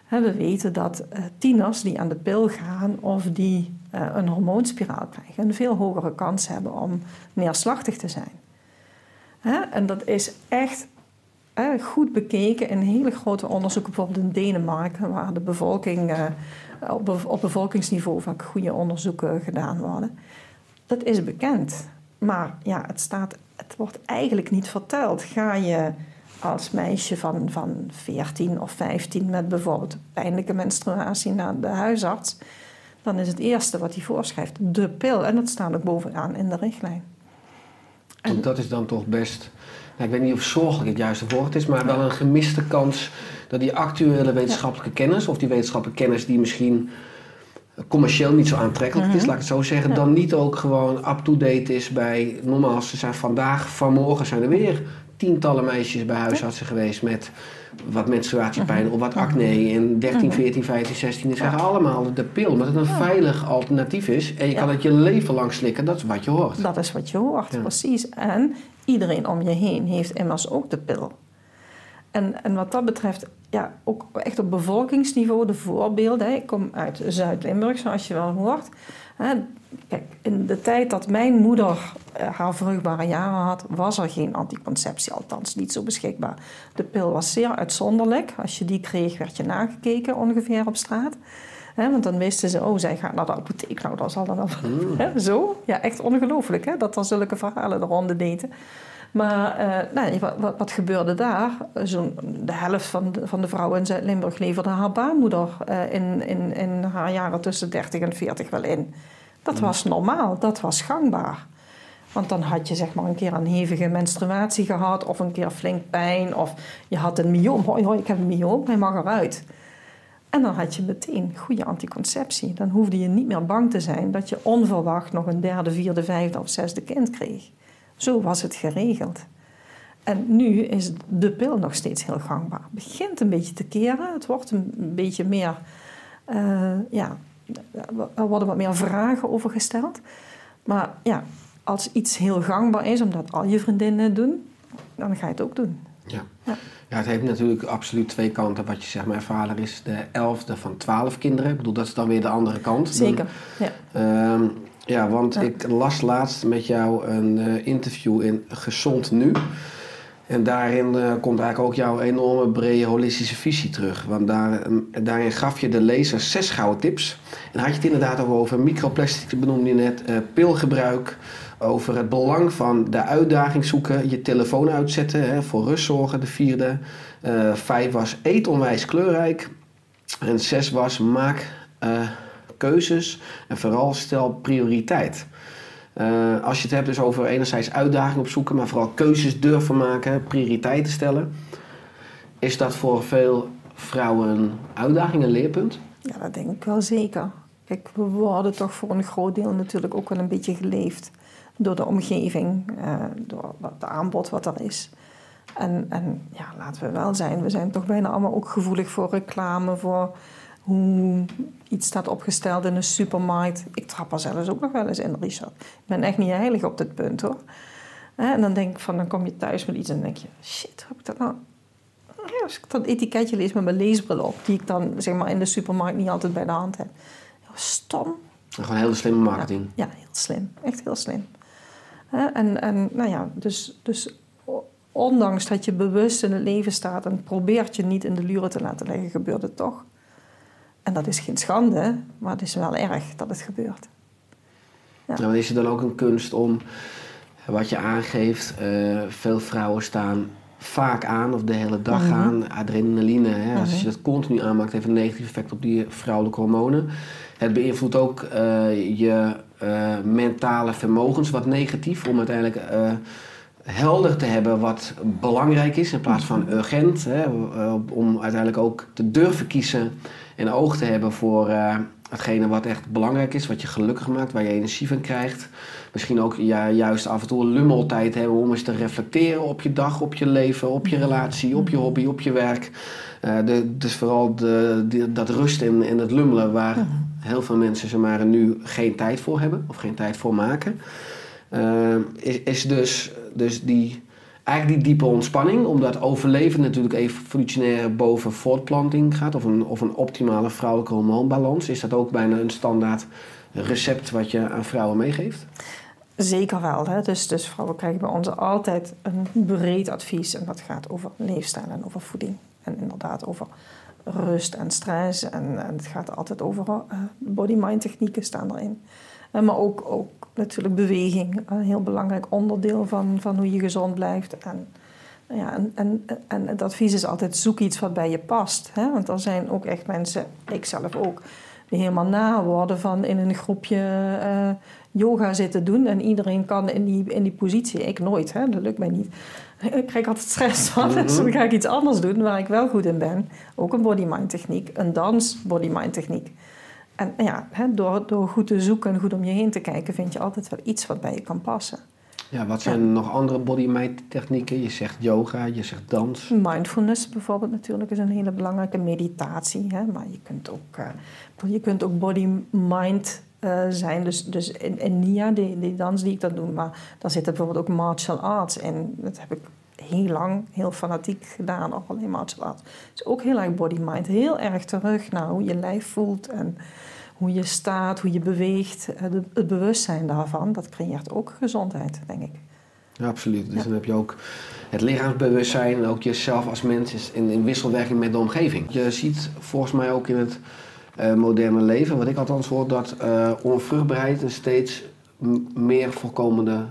We weten dat eh, tieners die aan de pil gaan of die eh, een hormoonspiraal krijgen, een veel hogere kans hebben om neerslachtig te zijn. En dat is echt goed bekeken in hele grote onderzoeken, bijvoorbeeld in Denemarken, waar de bevolking eh, op bevolkingsniveau vaak goede onderzoeken gedaan worden. Dat is bekend. Maar ja, het, staat, het wordt eigenlijk niet verteld. Ga je als meisje van, van 14 of 15 met bijvoorbeeld pijnlijke menstruatie naar de huisarts, dan is het eerste wat hij voorschrijft de pil. En dat staat ook bovenaan in de richtlijn. Want dat is dan toch best, nou, ik weet niet of zorgelijk het juiste woord is, maar wel een gemiste kans dat die actuele wetenschappelijke kennis, of die wetenschappelijke kennis die misschien commercieel niet zo aantrekkelijk is, laat ik het zo zeggen, Mhm. Dan niet ook gewoon up-to-date is bij, normaal, ze zijn vandaag, vanmorgen zijn er weer tientallen meisjes bij huisartsen geweest met wat menstruatiepijn of wat acne. En 13, 14, 15, 16, die zeggen allemaal de pil, omdat het een veilig alternatief is. En je kan het je leven lang slikken, dat is wat je hoort. Dat is wat je hoort, precies. En iedereen om je heen heeft immers ook de pil. En, en wat dat betreft, ja, ook echt op bevolkingsniveau de voorbeelden. Ik kom uit Zuid-Limburg, zoals je wel hoort. Kijk, in de tijd dat mijn moeder eh, haar vruchtbare jaren had, was er geen anticonceptie, althans niet zo beschikbaar. De pil was zeer uitzonderlijk. Als je die kreeg, werd je nagekeken ongeveer op straat. Want dan wisten ze, oh, zij gaat naar de apotheek. Nou, dat zal dan wel. Zo? Ja, echt ongelooflijk hè, dat er zulke verhalen de ronde deden. Maar eh, nee, wat, wat, wat gebeurde daar? Zo'n, de helft van de, van de vrouwen in Zuid-Limburg leverde haar baarmoeder eh, in, in, in haar jaren tussen 30 en 40 wel in. Dat was normaal, dat was gangbaar. Want dan had je zeg maar een keer een hevige menstruatie gehad, of een keer flink pijn, of je had een myoom. Hoi, hoi, ik heb een myoom, hij mag eruit. En dan had je meteen goede anticonceptie. Dan hoefde je niet meer bang te zijn dat je onverwacht nog een derde, vierde, vijfde of zesde kind kreeg. Zo was het geregeld. En nu is de pil nog steeds heel gangbaar. Het begint een beetje te keren. Het wordt een beetje meer... eh, ja, er worden wat meer vragen over gesteld. Maar ja, als iets heel gangbaar is, omdat al je vriendinnen het doen... dan ga je het ook doen. Ja. Ja. ja, het heeft natuurlijk absoluut twee kanten. Wat je zegt, mijn vader is de elfde van twaalf kinderen. Ik bedoel, dat is dan weer de andere kant. Dan- Zeker, ja. Ehm, ja, want Ja. ik las laatst met jou een eh, interview in Gezond Nu. En daarin eh, komt eigenlijk ook jouw enorme brede holistische visie terug. Want daar, ehm, daarin gaf je de lezer zes gouden tips. En had je het inderdaad over microplastic, benoemde je net, eh, pilgebruik. Over het belang van de uitdaging zoeken, je telefoon uitzetten, hè, voor rust zorgen, de vierde. Eh, vijf was eet onwijs kleurrijk. En zes was maak keuzes en vooral stel prioriteit. Eh, als je het hebt dus over enerzijds uitdaging opzoeken, maar vooral keuzes durven maken, prioriteiten stellen. Is dat voor veel vrouwen een uitdaging, een leerpunt? Ja, dat denk ik wel zeker. Kijk, we worden toch voor een groot deel natuurlijk ook wel een beetje geleefd door de omgeving, eh, door het aanbod wat er is. En, en ja, laten we wel zijn, we zijn toch bijna allemaal ook gevoelig voor reclame, voor hoe iets staat opgesteld in een supermarkt. Ik trap er zelfs ook nog wel eens in, Richard. Ik ben echt niet heilig op dit punt hoor. En dan denk ik van, dan kom je thuis met iets en denk je, shit, hoe heb ik dat nou ja, als ik dat etiketje lees met mijn leesbril op, die ik dan zeg maar in de supermarkt niet altijd bij de hand heb. Stom. Gewoon hele slimme marketing. Ja, heel slim. Echt heel slim. En, en nou ja, dus, dus ondanks dat je bewust in het leven staat en probeert je niet in de luren te laten leggen, gebeurt het toch. En dat is geen schande, maar het is wel erg dat het gebeurt. Ja. Nou, is het dan ook een kunst om, wat je aangeeft, eh, veel vrouwen staan vaak aan of de hele dag Mhm. aan. Adrenaline, hè, als Mhm. je dat continu aanmaakt, heeft een negatief effect op die vrouwelijke hormonen. Het beïnvloedt ook eh, je eh, mentale vermogens wat negatief om uiteindelijk helder te hebben wat belangrijk is in plaats van urgent. Hè, om uiteindelijk ook te durven kiezen en oog te hebben voor eh, hetgene wat echt belangrijk is, wat je gelukkig maakt, waar je energie van krijgt. Misschien ook ja, juist af en toe een lummeltijd hebben om eens te reflecteren op je dag, op je leven, op je relatie, op je hobby, op je werk. Eh, de, dus vooral de, dat rust en, en het lummelen waar heel veel mensen zeg maar, nu geen tijd voor hebben of geen tijd voor maken. Eh, is, is dus, dus die, eigenlijk die diepe ontspanning, omdat overleven natuurlijk evolutionair boven voortplanting gaat, of een, of een optimale vrouwelijke hormoonbalans, is dat ook bijna een standaard recept wat je aan vrouwen meegeeft? Zeker wel. Hè? Dus, dus vrouwen krijgen bij ons altijd een breed advies. En dat gaat over leefstijl en over voeding. En inderdaad over rust en stress. En, het gaat altijd over uh, body-mind technieken staan erin. En maar ook, ook natuurlijk beweging. Een heel belangrijk onderdeel van, van hoe je gezond blijft. En, ja, en, en, en het advies is altijd zoek iets wat bij je past. Hè? Want er zijn ook echt mensen, ik zelf ook, die helemaal na worden van in een groepje uh, yoga zitten doen. En iedereen kan in die, in die positie. Ik nooit, hè? dat lukt mij niet. Ik krijg altijd stress van, dus dan ga ik iets anders doen waar ik wel goed in ben. Ook een body-mind techniek, een dans body-mind techniek. En ja, door, door goed te zoeken en goed om je heen te kijken, vind je altijd wel iets wat bij je kan passen. Ja, wat zijn nog andere body-mind technieken? Je zegt yoga, je zegt dans. Mindfulness bijvoorbeeld natuurlijk is een hele belangrijke meditatie. Hè? Maar je kunt ook, uh, je kunt ook body-mind uh, zijn. Dus, dus in, in NIA, die, die dans die ik dan doe, maar daar zitten bijvoorbeeld ook martial arts in. Dat heb ik heel lang, heel fanatiek gedaan, ook alleen martial arts. Dus ook heel erg body-mind. Heel erg terug naar hoe je lijf voelt en hoe je staat, hoe je beweegt. Eh, het bewustzijn daarvan, dat creëert ook gezondheid, denk ik. Ja, absoluut. Dus dan heb je ook het lichaamsbewustzijn en ook jezelf als mens in, in wisselwerking met de omgeving. Je ziet volgens mij ook in het uh, moderne leven, wat ik althans hoor, dat uh, onvruchtbaarheid een steeds meer voorkomende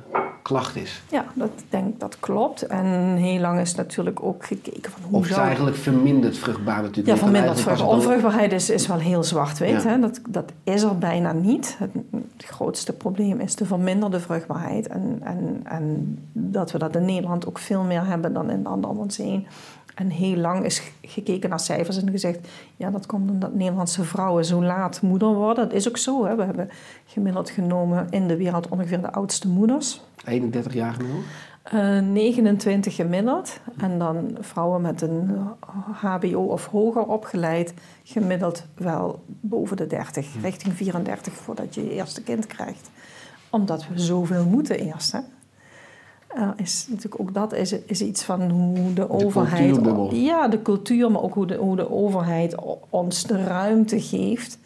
klacht is. Ja, dat denk dat klopt. En heel lang is natuurlijk ook gekeken van hoe Of is eigenlijk verminderd vruchtbaar natuurlijk. Ja, verminderd vruchtbaar. Onvruchtbaarheid is, is wel heel zwart-wit. Ja. Dat, dat is er bijna niet. Het, grootste probleem is de verminderde vruchtbaarheid. En, en, en dat we dat in Nederland ook veel meer hebben dan in landen om ons heen. En heel lang is gekeken naar cijfers en gezegd... ja, dat komt omdat Nederlandse vrouwen zo laat moeder worden. Dat is ook zo. Hè. We hebben gemiddeld genomen in de wereld ongeveer de oudste moeders. 31 jaar? Uh, 29 gemiddeld. En dan vrouwen met een HBO of hoger opgeleid... gemiddeld wel boven de 30, richting 34... voordat je je eerste kind krijgt. Omdat we zoveel moeten eerst, hè. Uh, is natuurlijk ook dat is, is iets van hoe de, overheid. ja, de cultuur, maar ook hoe de, hoe de overheid ons de ruimte geeft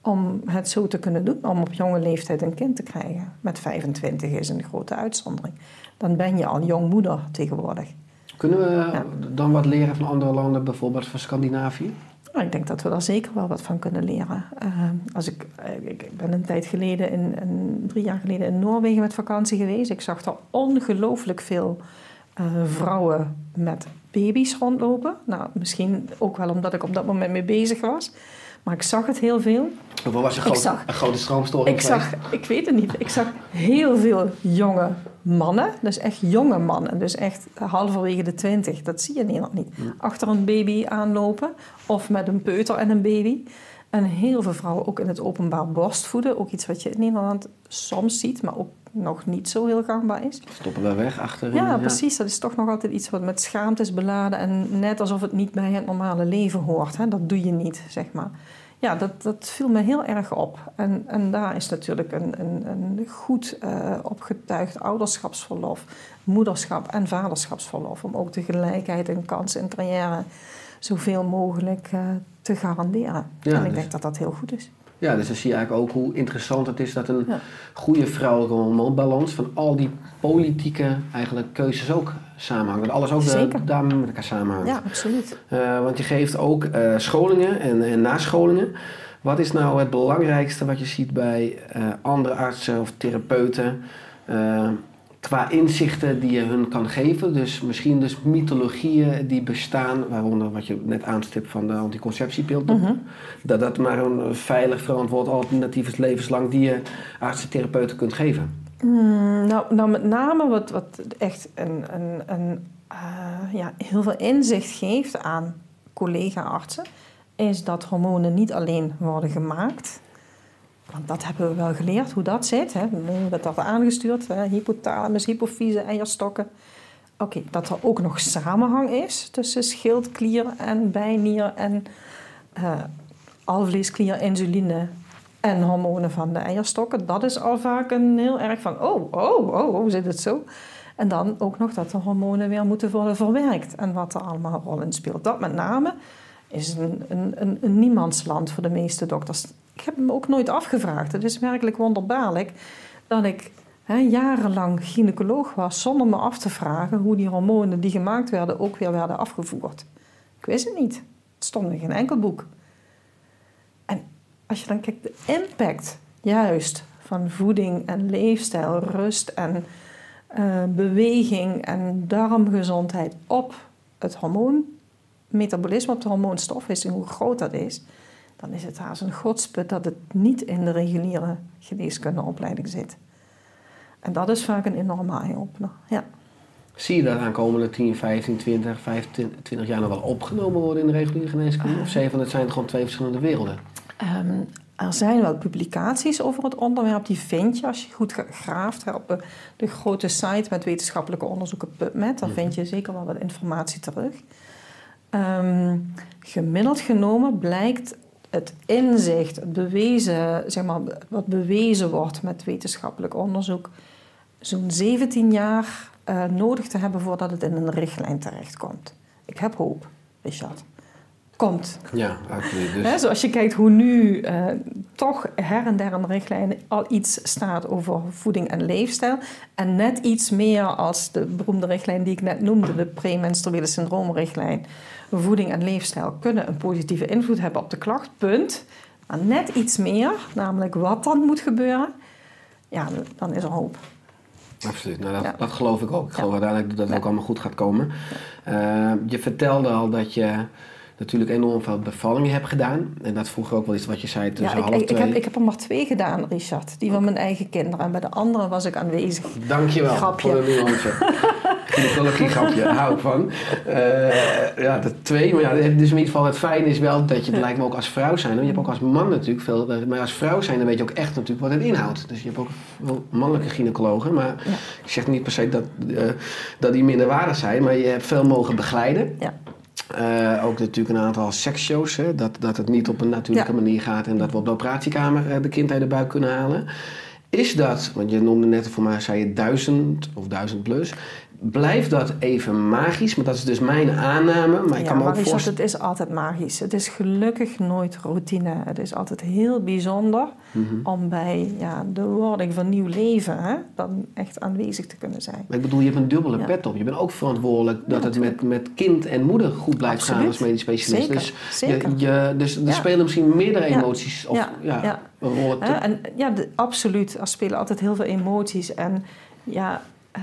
om het zo te kunnen doen, om op jonge leeftijd een kind te krijgen. Met 25 is een grote uitzondering. Dan ben je al jongmoeder tegenwoordig. Kunnen we dan wat leren van andere landen, bijvoorbeeld van Scandinavië? Nou, ik denk dat we daar zeker wel wat van kunnen leren. Uh, als ik, ik ben een tijd geleden, in, drie jaar geleden, in Noorwegen met vakantie geweest. Ik zag er ongelooflijk veel uh, vrouwen met baby's rondlopen. Nou, misschien ook wel omdat ik op dat moment mee bezig was. Maar ik zag het heel veel. Hoeveel was een, groot, zag, een grote stroomstoring ik zag, Ik weet het niet. Ik zag heel veel jonge mannen. Dus echt jonge mannen. Dus echt halverwege de twintig. Dat zie je in Nederland niet. Achter een baby aanlopen. Of met een peuter en een baby. En heel veel vrouwen ook in het openbaar borstvoeden. Ook iets wat je in Nederland soms ziet, maar ook nog niet zo heel gangbaar is. Stoppen we weg achterin. Ja, precies. Dat is toch nog altijd iets wat met schaamte is beladen. En net alsof het niet bij het normale leven hoort. Hè? Dat doe je niet, zeg maar. Ja, dat, dat viel me heel erg op. En, en daar is natuurlijk een, een, een goed uh, opgetuigd ouderschapsverlof, moederschap en vaderschapsverlof. Om ook de gelijkheid en kansen in carrière zoveel mogelijk uh, te garanderen. Ja, en ik dus, denk dat dat heel goed is. Ja, dus dan zie je eigenlijk ook hoe interessant het is dat een ja. goede vrouwelijke hormoonbalans van al die politieke eigenlijk keuzes ook samenhangt. Dat alles ook daarmee met elkaar samenhangt. Ja, absoluut. Uh, want je geeft ook uh, scholingen en, en nascholingen. Wat is nou het belangrijkste wat je ziet bij uh, andere artsen of therapeuten? Qua inzichten die je hun kan geven. Dus misschien dus mythologieën die bestaan, waaronder wat je net aanstipt van de anticonceptiepil. Mhm. Dat dat maar een veilig verantwoord alternatief is levenslang die je artsen therapeuten kunt geven. Mm, nou, nou, met name wat, wat echt een, een, een uh, ja, heel veel inzicht geeft aan collega-artsen, is dat hormonen niet alleen worden gemaakt want dat hebben we wel geleerd, hoe dat zit. Hè. Dat wordt aangestuurd, hè. hypothalamus, hypofyse, eierstokken. Oké, dat er ook nog samenhang is tussen schildklier en bijnier en uh, alvleesklier, insuline en hormonen van de eierstokken. Dat is al vaak een heel erg van, oh, oh, oh, hoe zit het zo? En dan ook nog dat de hormonen weer moeten worden verwerkt en wat er allemaal een rol in speelt. Dat met name is een, een, een, een niemandsland voor de meeste dokters ik heb me ook nooit afgevraagd. Het is werkelijk wonderbaarlijk dat ik hè, jarenlang gynaecoloog was zonder me af te vragen hoe die hormonen die gemaakt werden ook weer werden afgevoerd. Ik wist het niet. Het stond in geen enkel boek. En als je dan kijkt, de impact juist van voeding en leefstijl, rust en eh, beweging en darmgezondheid op het hormoon, metabolisme op de hormoonstof is en hoe groot dat is, dan is het haast een godsput dat het niet in de reguliere geneeskundeopleiding zit. En dat is vaak een enorme eye-opener. Ja. Zie je dat aankomende 10, 15, 20, 25 jaar nog wel opgenomen worden in de reguliere geneeskunde? Of je van het zijn gewoon twee verschillende werelden? Ehm, er zijn wel publicaties over het onderwerp, die vind je als je goed graaft op de, grote site met wetenschappelijke onderzoeken PubMed. Daar vind je zeker wel wat informatie terug. Ehm, gemiddeld genomen blijkt het inzicht, het bewezen, zeg maar, wat bewezen wordt met wetenschappelijk onderzoek, zo'n 17 jaar eh, nodig te hebben voordat het in een richtlijn terechtkomt. Ik heb hoop, Richard. Komt. Ja, absoluut. Dus... Zoals je kijkt hoe nu eh, toch her en der in de richtlijnen al iets staat over voeding en leefstijl. En net iets meer als de beroemde richtlijn die ik net noemde, de premenstruele syndroomrichtlijn. Voeding en leefstijl kunnen een positieve invloed hebben op de klacht, punt. Maar net iets meer, namelijk wat dan moet gebeuren, ja, dan is er hoop. Absoluut, nou, dat, Ja. dat geloof ik ook. Ik geloof Ja. uiteindelijk dat het Ja. ook allemaal goed gaat komen. Eh, je vertelde al dat je natuurlijk enorm veel bevallingen hebt gedaan. En dat vroeger ook wel iets wat je zei tussen Ja, ik, half ik, ik, twee. heb, ik heb er maar twee gedaan, Richard. Die van mijn eigen kinderen. En bij de andere was ik aanwezig. Dankjewel Grapje. voor de nuance. Gynaecologie grapje, hou ik van. Eh, ja, de twee. Maar ja, dus in ieder geval het fijne is wel dat je, het lijkt me ook als vrouw zijn. Je hebt ook als man natuurlijk veel, eh, maar als vrouw zijn dan weet je ook echt natuurlijk wat het inhoudt. Dus je hebt ook wel mannelijke gynaecologen. Maar Ja. ik zeg niet per se dat, eh, dat die minder waardig zijn, maar je hebt veel mogen begeleiden. Ja. Eh, ook natuurlijk een aantal seksshows, hè, dat, dat het niet op een natuurlijke Ja. manier gaat en dat we op de operatiekamer eh, de kind uit de buik kunnen halen. Is dat, want je noemde net voor mij, zei je duizend of duizend plus, blijft dat even magisch? Maar dat is dus mijn aanname, maar ik ja, kan me ook voorstellen... het is altijd magisch. Het is gelukkig nooit routine. Het is altijd heel bijzonder Mhm. om bij ja, de wording van nieuw leven hè, dan echt aanwezig te kunnen zijn. Maar ik bedoel, je hebt een dubbele Ja. pet op. Je bent ook verantwoordelijk dat het met, met kind en moeder goed blijft gaan Absoluut. als medisch specialist. Zeker, Dus, zeker. Je, je, dus er spelen misschien meerdere emoties of ja. En ja, absoluut. Er spelen altijd heel veel emoties. En ja, eh,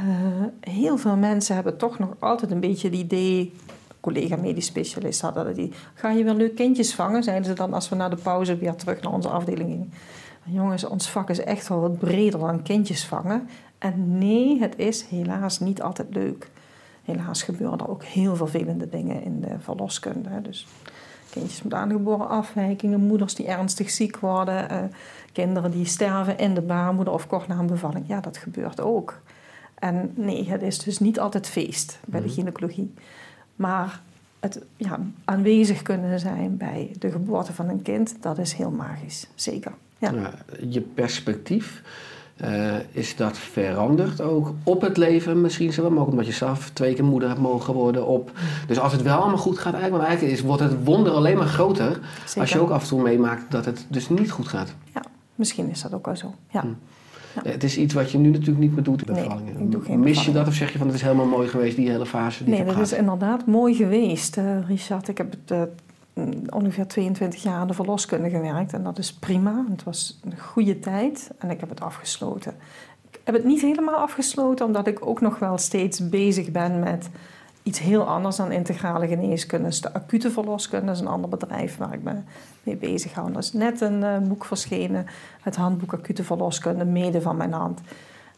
heel veel mensen hebben toch nog altijd een beetje het idee... collega medisch specialist hadden dat die... Ga je weer leuk kindjes vangen? Zeiden ze dan als we na de pauze weer terug naar onze afdeling gingen. Jongens, ons vak is echt wel wat breder dan kindjes vangen. En nee, het is helaas niet altijd leuk. Helaas gebeuren er ook heel vervelende dingen in de verloskunde. Dus kindjes met aangeboren afwijkingen, moeders die ernstig ziek worden, eh, kinderen die sterven in de baarmoeder of kort na een bevalling. Ja, dat gebeurt ook. En nee, het is dus niet altijd feest bij de gynaecologie. Maar het ja, aanwezig kunnen zijn bij de geboorte van een kind, dat is heel magisch. Zeker. Ja. Ja, je perspectief, eh, is dat veranderd ook op het leven misschien zo? Maar ook omdat je zelf twee keer moeder hebt mogen worden op... Dus als het wel allemaal goed gaat eigenlijk, want eigenlijk is, wordt het wonder alleen maar groter... als je ook af en toe meemaakt dat het dus niet goed gaat. ja, misschien is dat ook wel zo. Ja. Hm. Het is iets wat je nu natuurlijk niet meer doet in Nee, bevallingen. ik doe geen Mis je dat of zeg je van het is helemaal mooi geweest, die hele fase die Nee, dat is inderdaad mooi geweest, eh, Richard. Ik heb het, eh, ongeveer 22 jaar aan de verloskunde gewerkt en dat is prima. Het was een goede tijd en ik heb het afgesloten. Ik heb het niet helemaal afgesloten omdat ik ook nog wel steeds bezig ben met iets heel anders dan integrale geneeskunde. Dus de acute verloskunde is een ander bedrijf waar ik me mee bezig hou. Er is net een eh, boek verschenen, het handboek acute verloskunde, mede van mijn hand.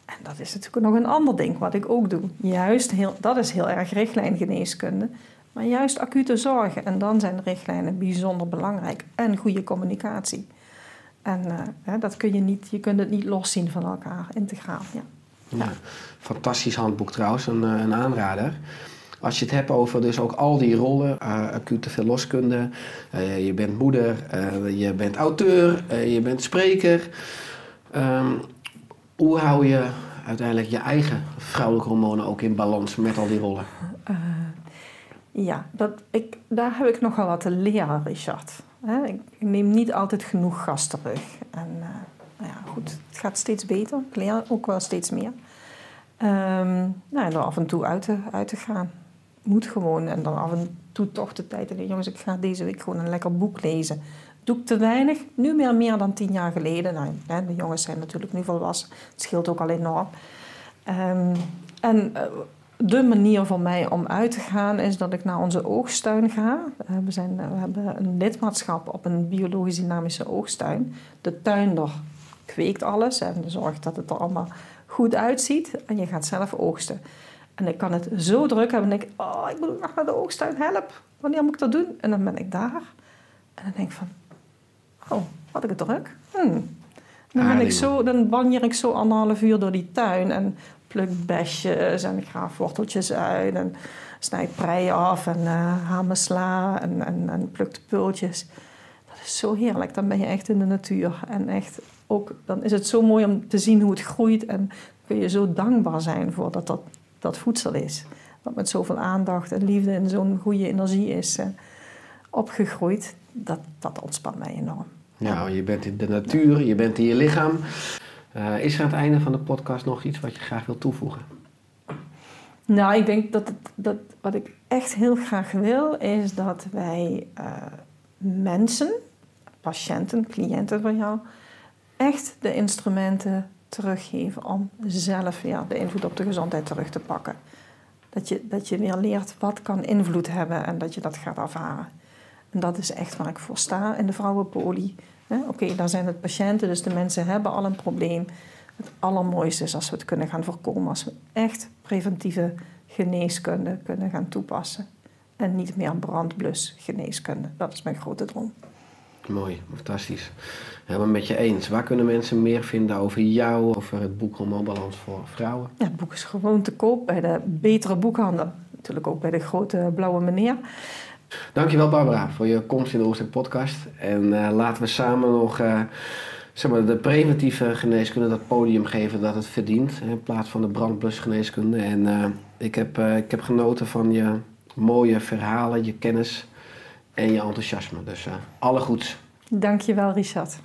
En dat is natuurlijk nog een ander ding wat ik ook doe. Juist, dat is heel erg richtlijngeneeskunde. Maar juist acute zorgen. En dan zijn de richtlijnen bijzonder belangrijk. En goede communicatie. En eh, hè, dat kun je niet, je kunt het niet loszien van elkaar, integraal. Ja. Ja. Fantastisch handboek trouwens, een, eh, een aanrader. Als je het hebt over dus ook al die rollen, eh, acute verloskunde, eh, je bent moeder, je bent auteur, je bent spreker. Ehm, hoe hou je uiteindelijk je eigen vrouwelijke hormonen ook in balans met al die rollen? Ja, dat, ik, daar heb ik nogal wat te leren, Richard. Ik, neem niet altijd genoeg gas terug. En, eh, ja, goed, het gaat steeds beter. Ik leer ook wel steeds meer. Ehm, nou, en er af en toe uit te, uit te gaan. Moet gewoon. En dan af en toe toch de tijd. En jongens, ik ga deze week gewoon een lekker boek lezen. Doe ik te weinig. Nu meer, meer dan tien jaar geleden. Nou, de jongens zijn natuurlijk nu volwassen. Het scheelt ook al enorm. Ehm, en eh, de manier voor mij om uit te gaan is dat ik naar onze oogsttuin ga. Eh, we, zijn, we hebben een lidmaatschap op een biologisch dynamische oogsttuin. De tuinder kweekt alles en zorgt dat het er allemaal goed uitziet. En je gaat zelf oogsten. En ik kan het zo druk hebben. En denk ik, oh, ik moet nog naar de oogsttuin, help. Wanneer moet ik dat doen? En dan ben ik daar. En dan denk ik van, oh, had ik het druk? Hmm. Dan, ben ik zo, dan wanneer ik zo anderhalf uur door die tuin en pluk besjes en ik graaf worteltjes uit en snijd prei af en uh, haal me sla en, en, en pultjes. Dat is zo heerlijk. Dan ben je echt in de natuur. En echt ook, dan is het zo mooi om te zien hoe het groeit en kun je zo dankbaar zijn voor dat dat, voedsel is. Dat met zoveel aandacht en liefde en zo'n goede energie is uh, opgegroeid. Dat, dat ontspant mij enorm. Ja, je bent in de natuur, je bent in je lichaam. Uh, is er aan het einde van de podcast nog iets wat je graag wilt toevoegen? Nou, ik denk dat, dat wat ik echt heel graag wil, is dat wij uh, mensen, patiënten, cliënten van jou, echt de instrumenten teruggeven om zelf ja, de invloed op de gezondheid terug te pakken. Dat je, dat je weer leert wat kan invloed hebben en dat je dat gaat ervaren. En dat is echt waar ik voor sta in de vrouwenpolie. Oké, okay, daar zijn het patiënten, dus de mensen hebben al een probleem. Het allermooiste is als we het kunnen gaan voorkomen. Als we echt preventieve geneeskunde kunnen gaan toepassen. En niet meer brandblus geneeskunde. Dat is mijn grote droom. Mooi, fantastisch. Helemaal met je eens. Waar kunnen mensen meer vinden over jou, over het boek Hormoonbalans voor vrouwen? Ja, het boek is gewoon te koop bij de betere boekhandel. Natuurlijk ook bij de grote blauwe meneer. Dankjewel Barbara voor je komst in de podcast. En uh, laten we samen nog uh, zeg maar, de preventieve geneeskunde dat podium geven dat het verdient. In plaats van de brandblusgeneeskunde. En uh, ik, heb, ik heb genoten van je mooie verhalen, je kennis en je enthousiasme. Dus alle goeds. Dankjewel Richard.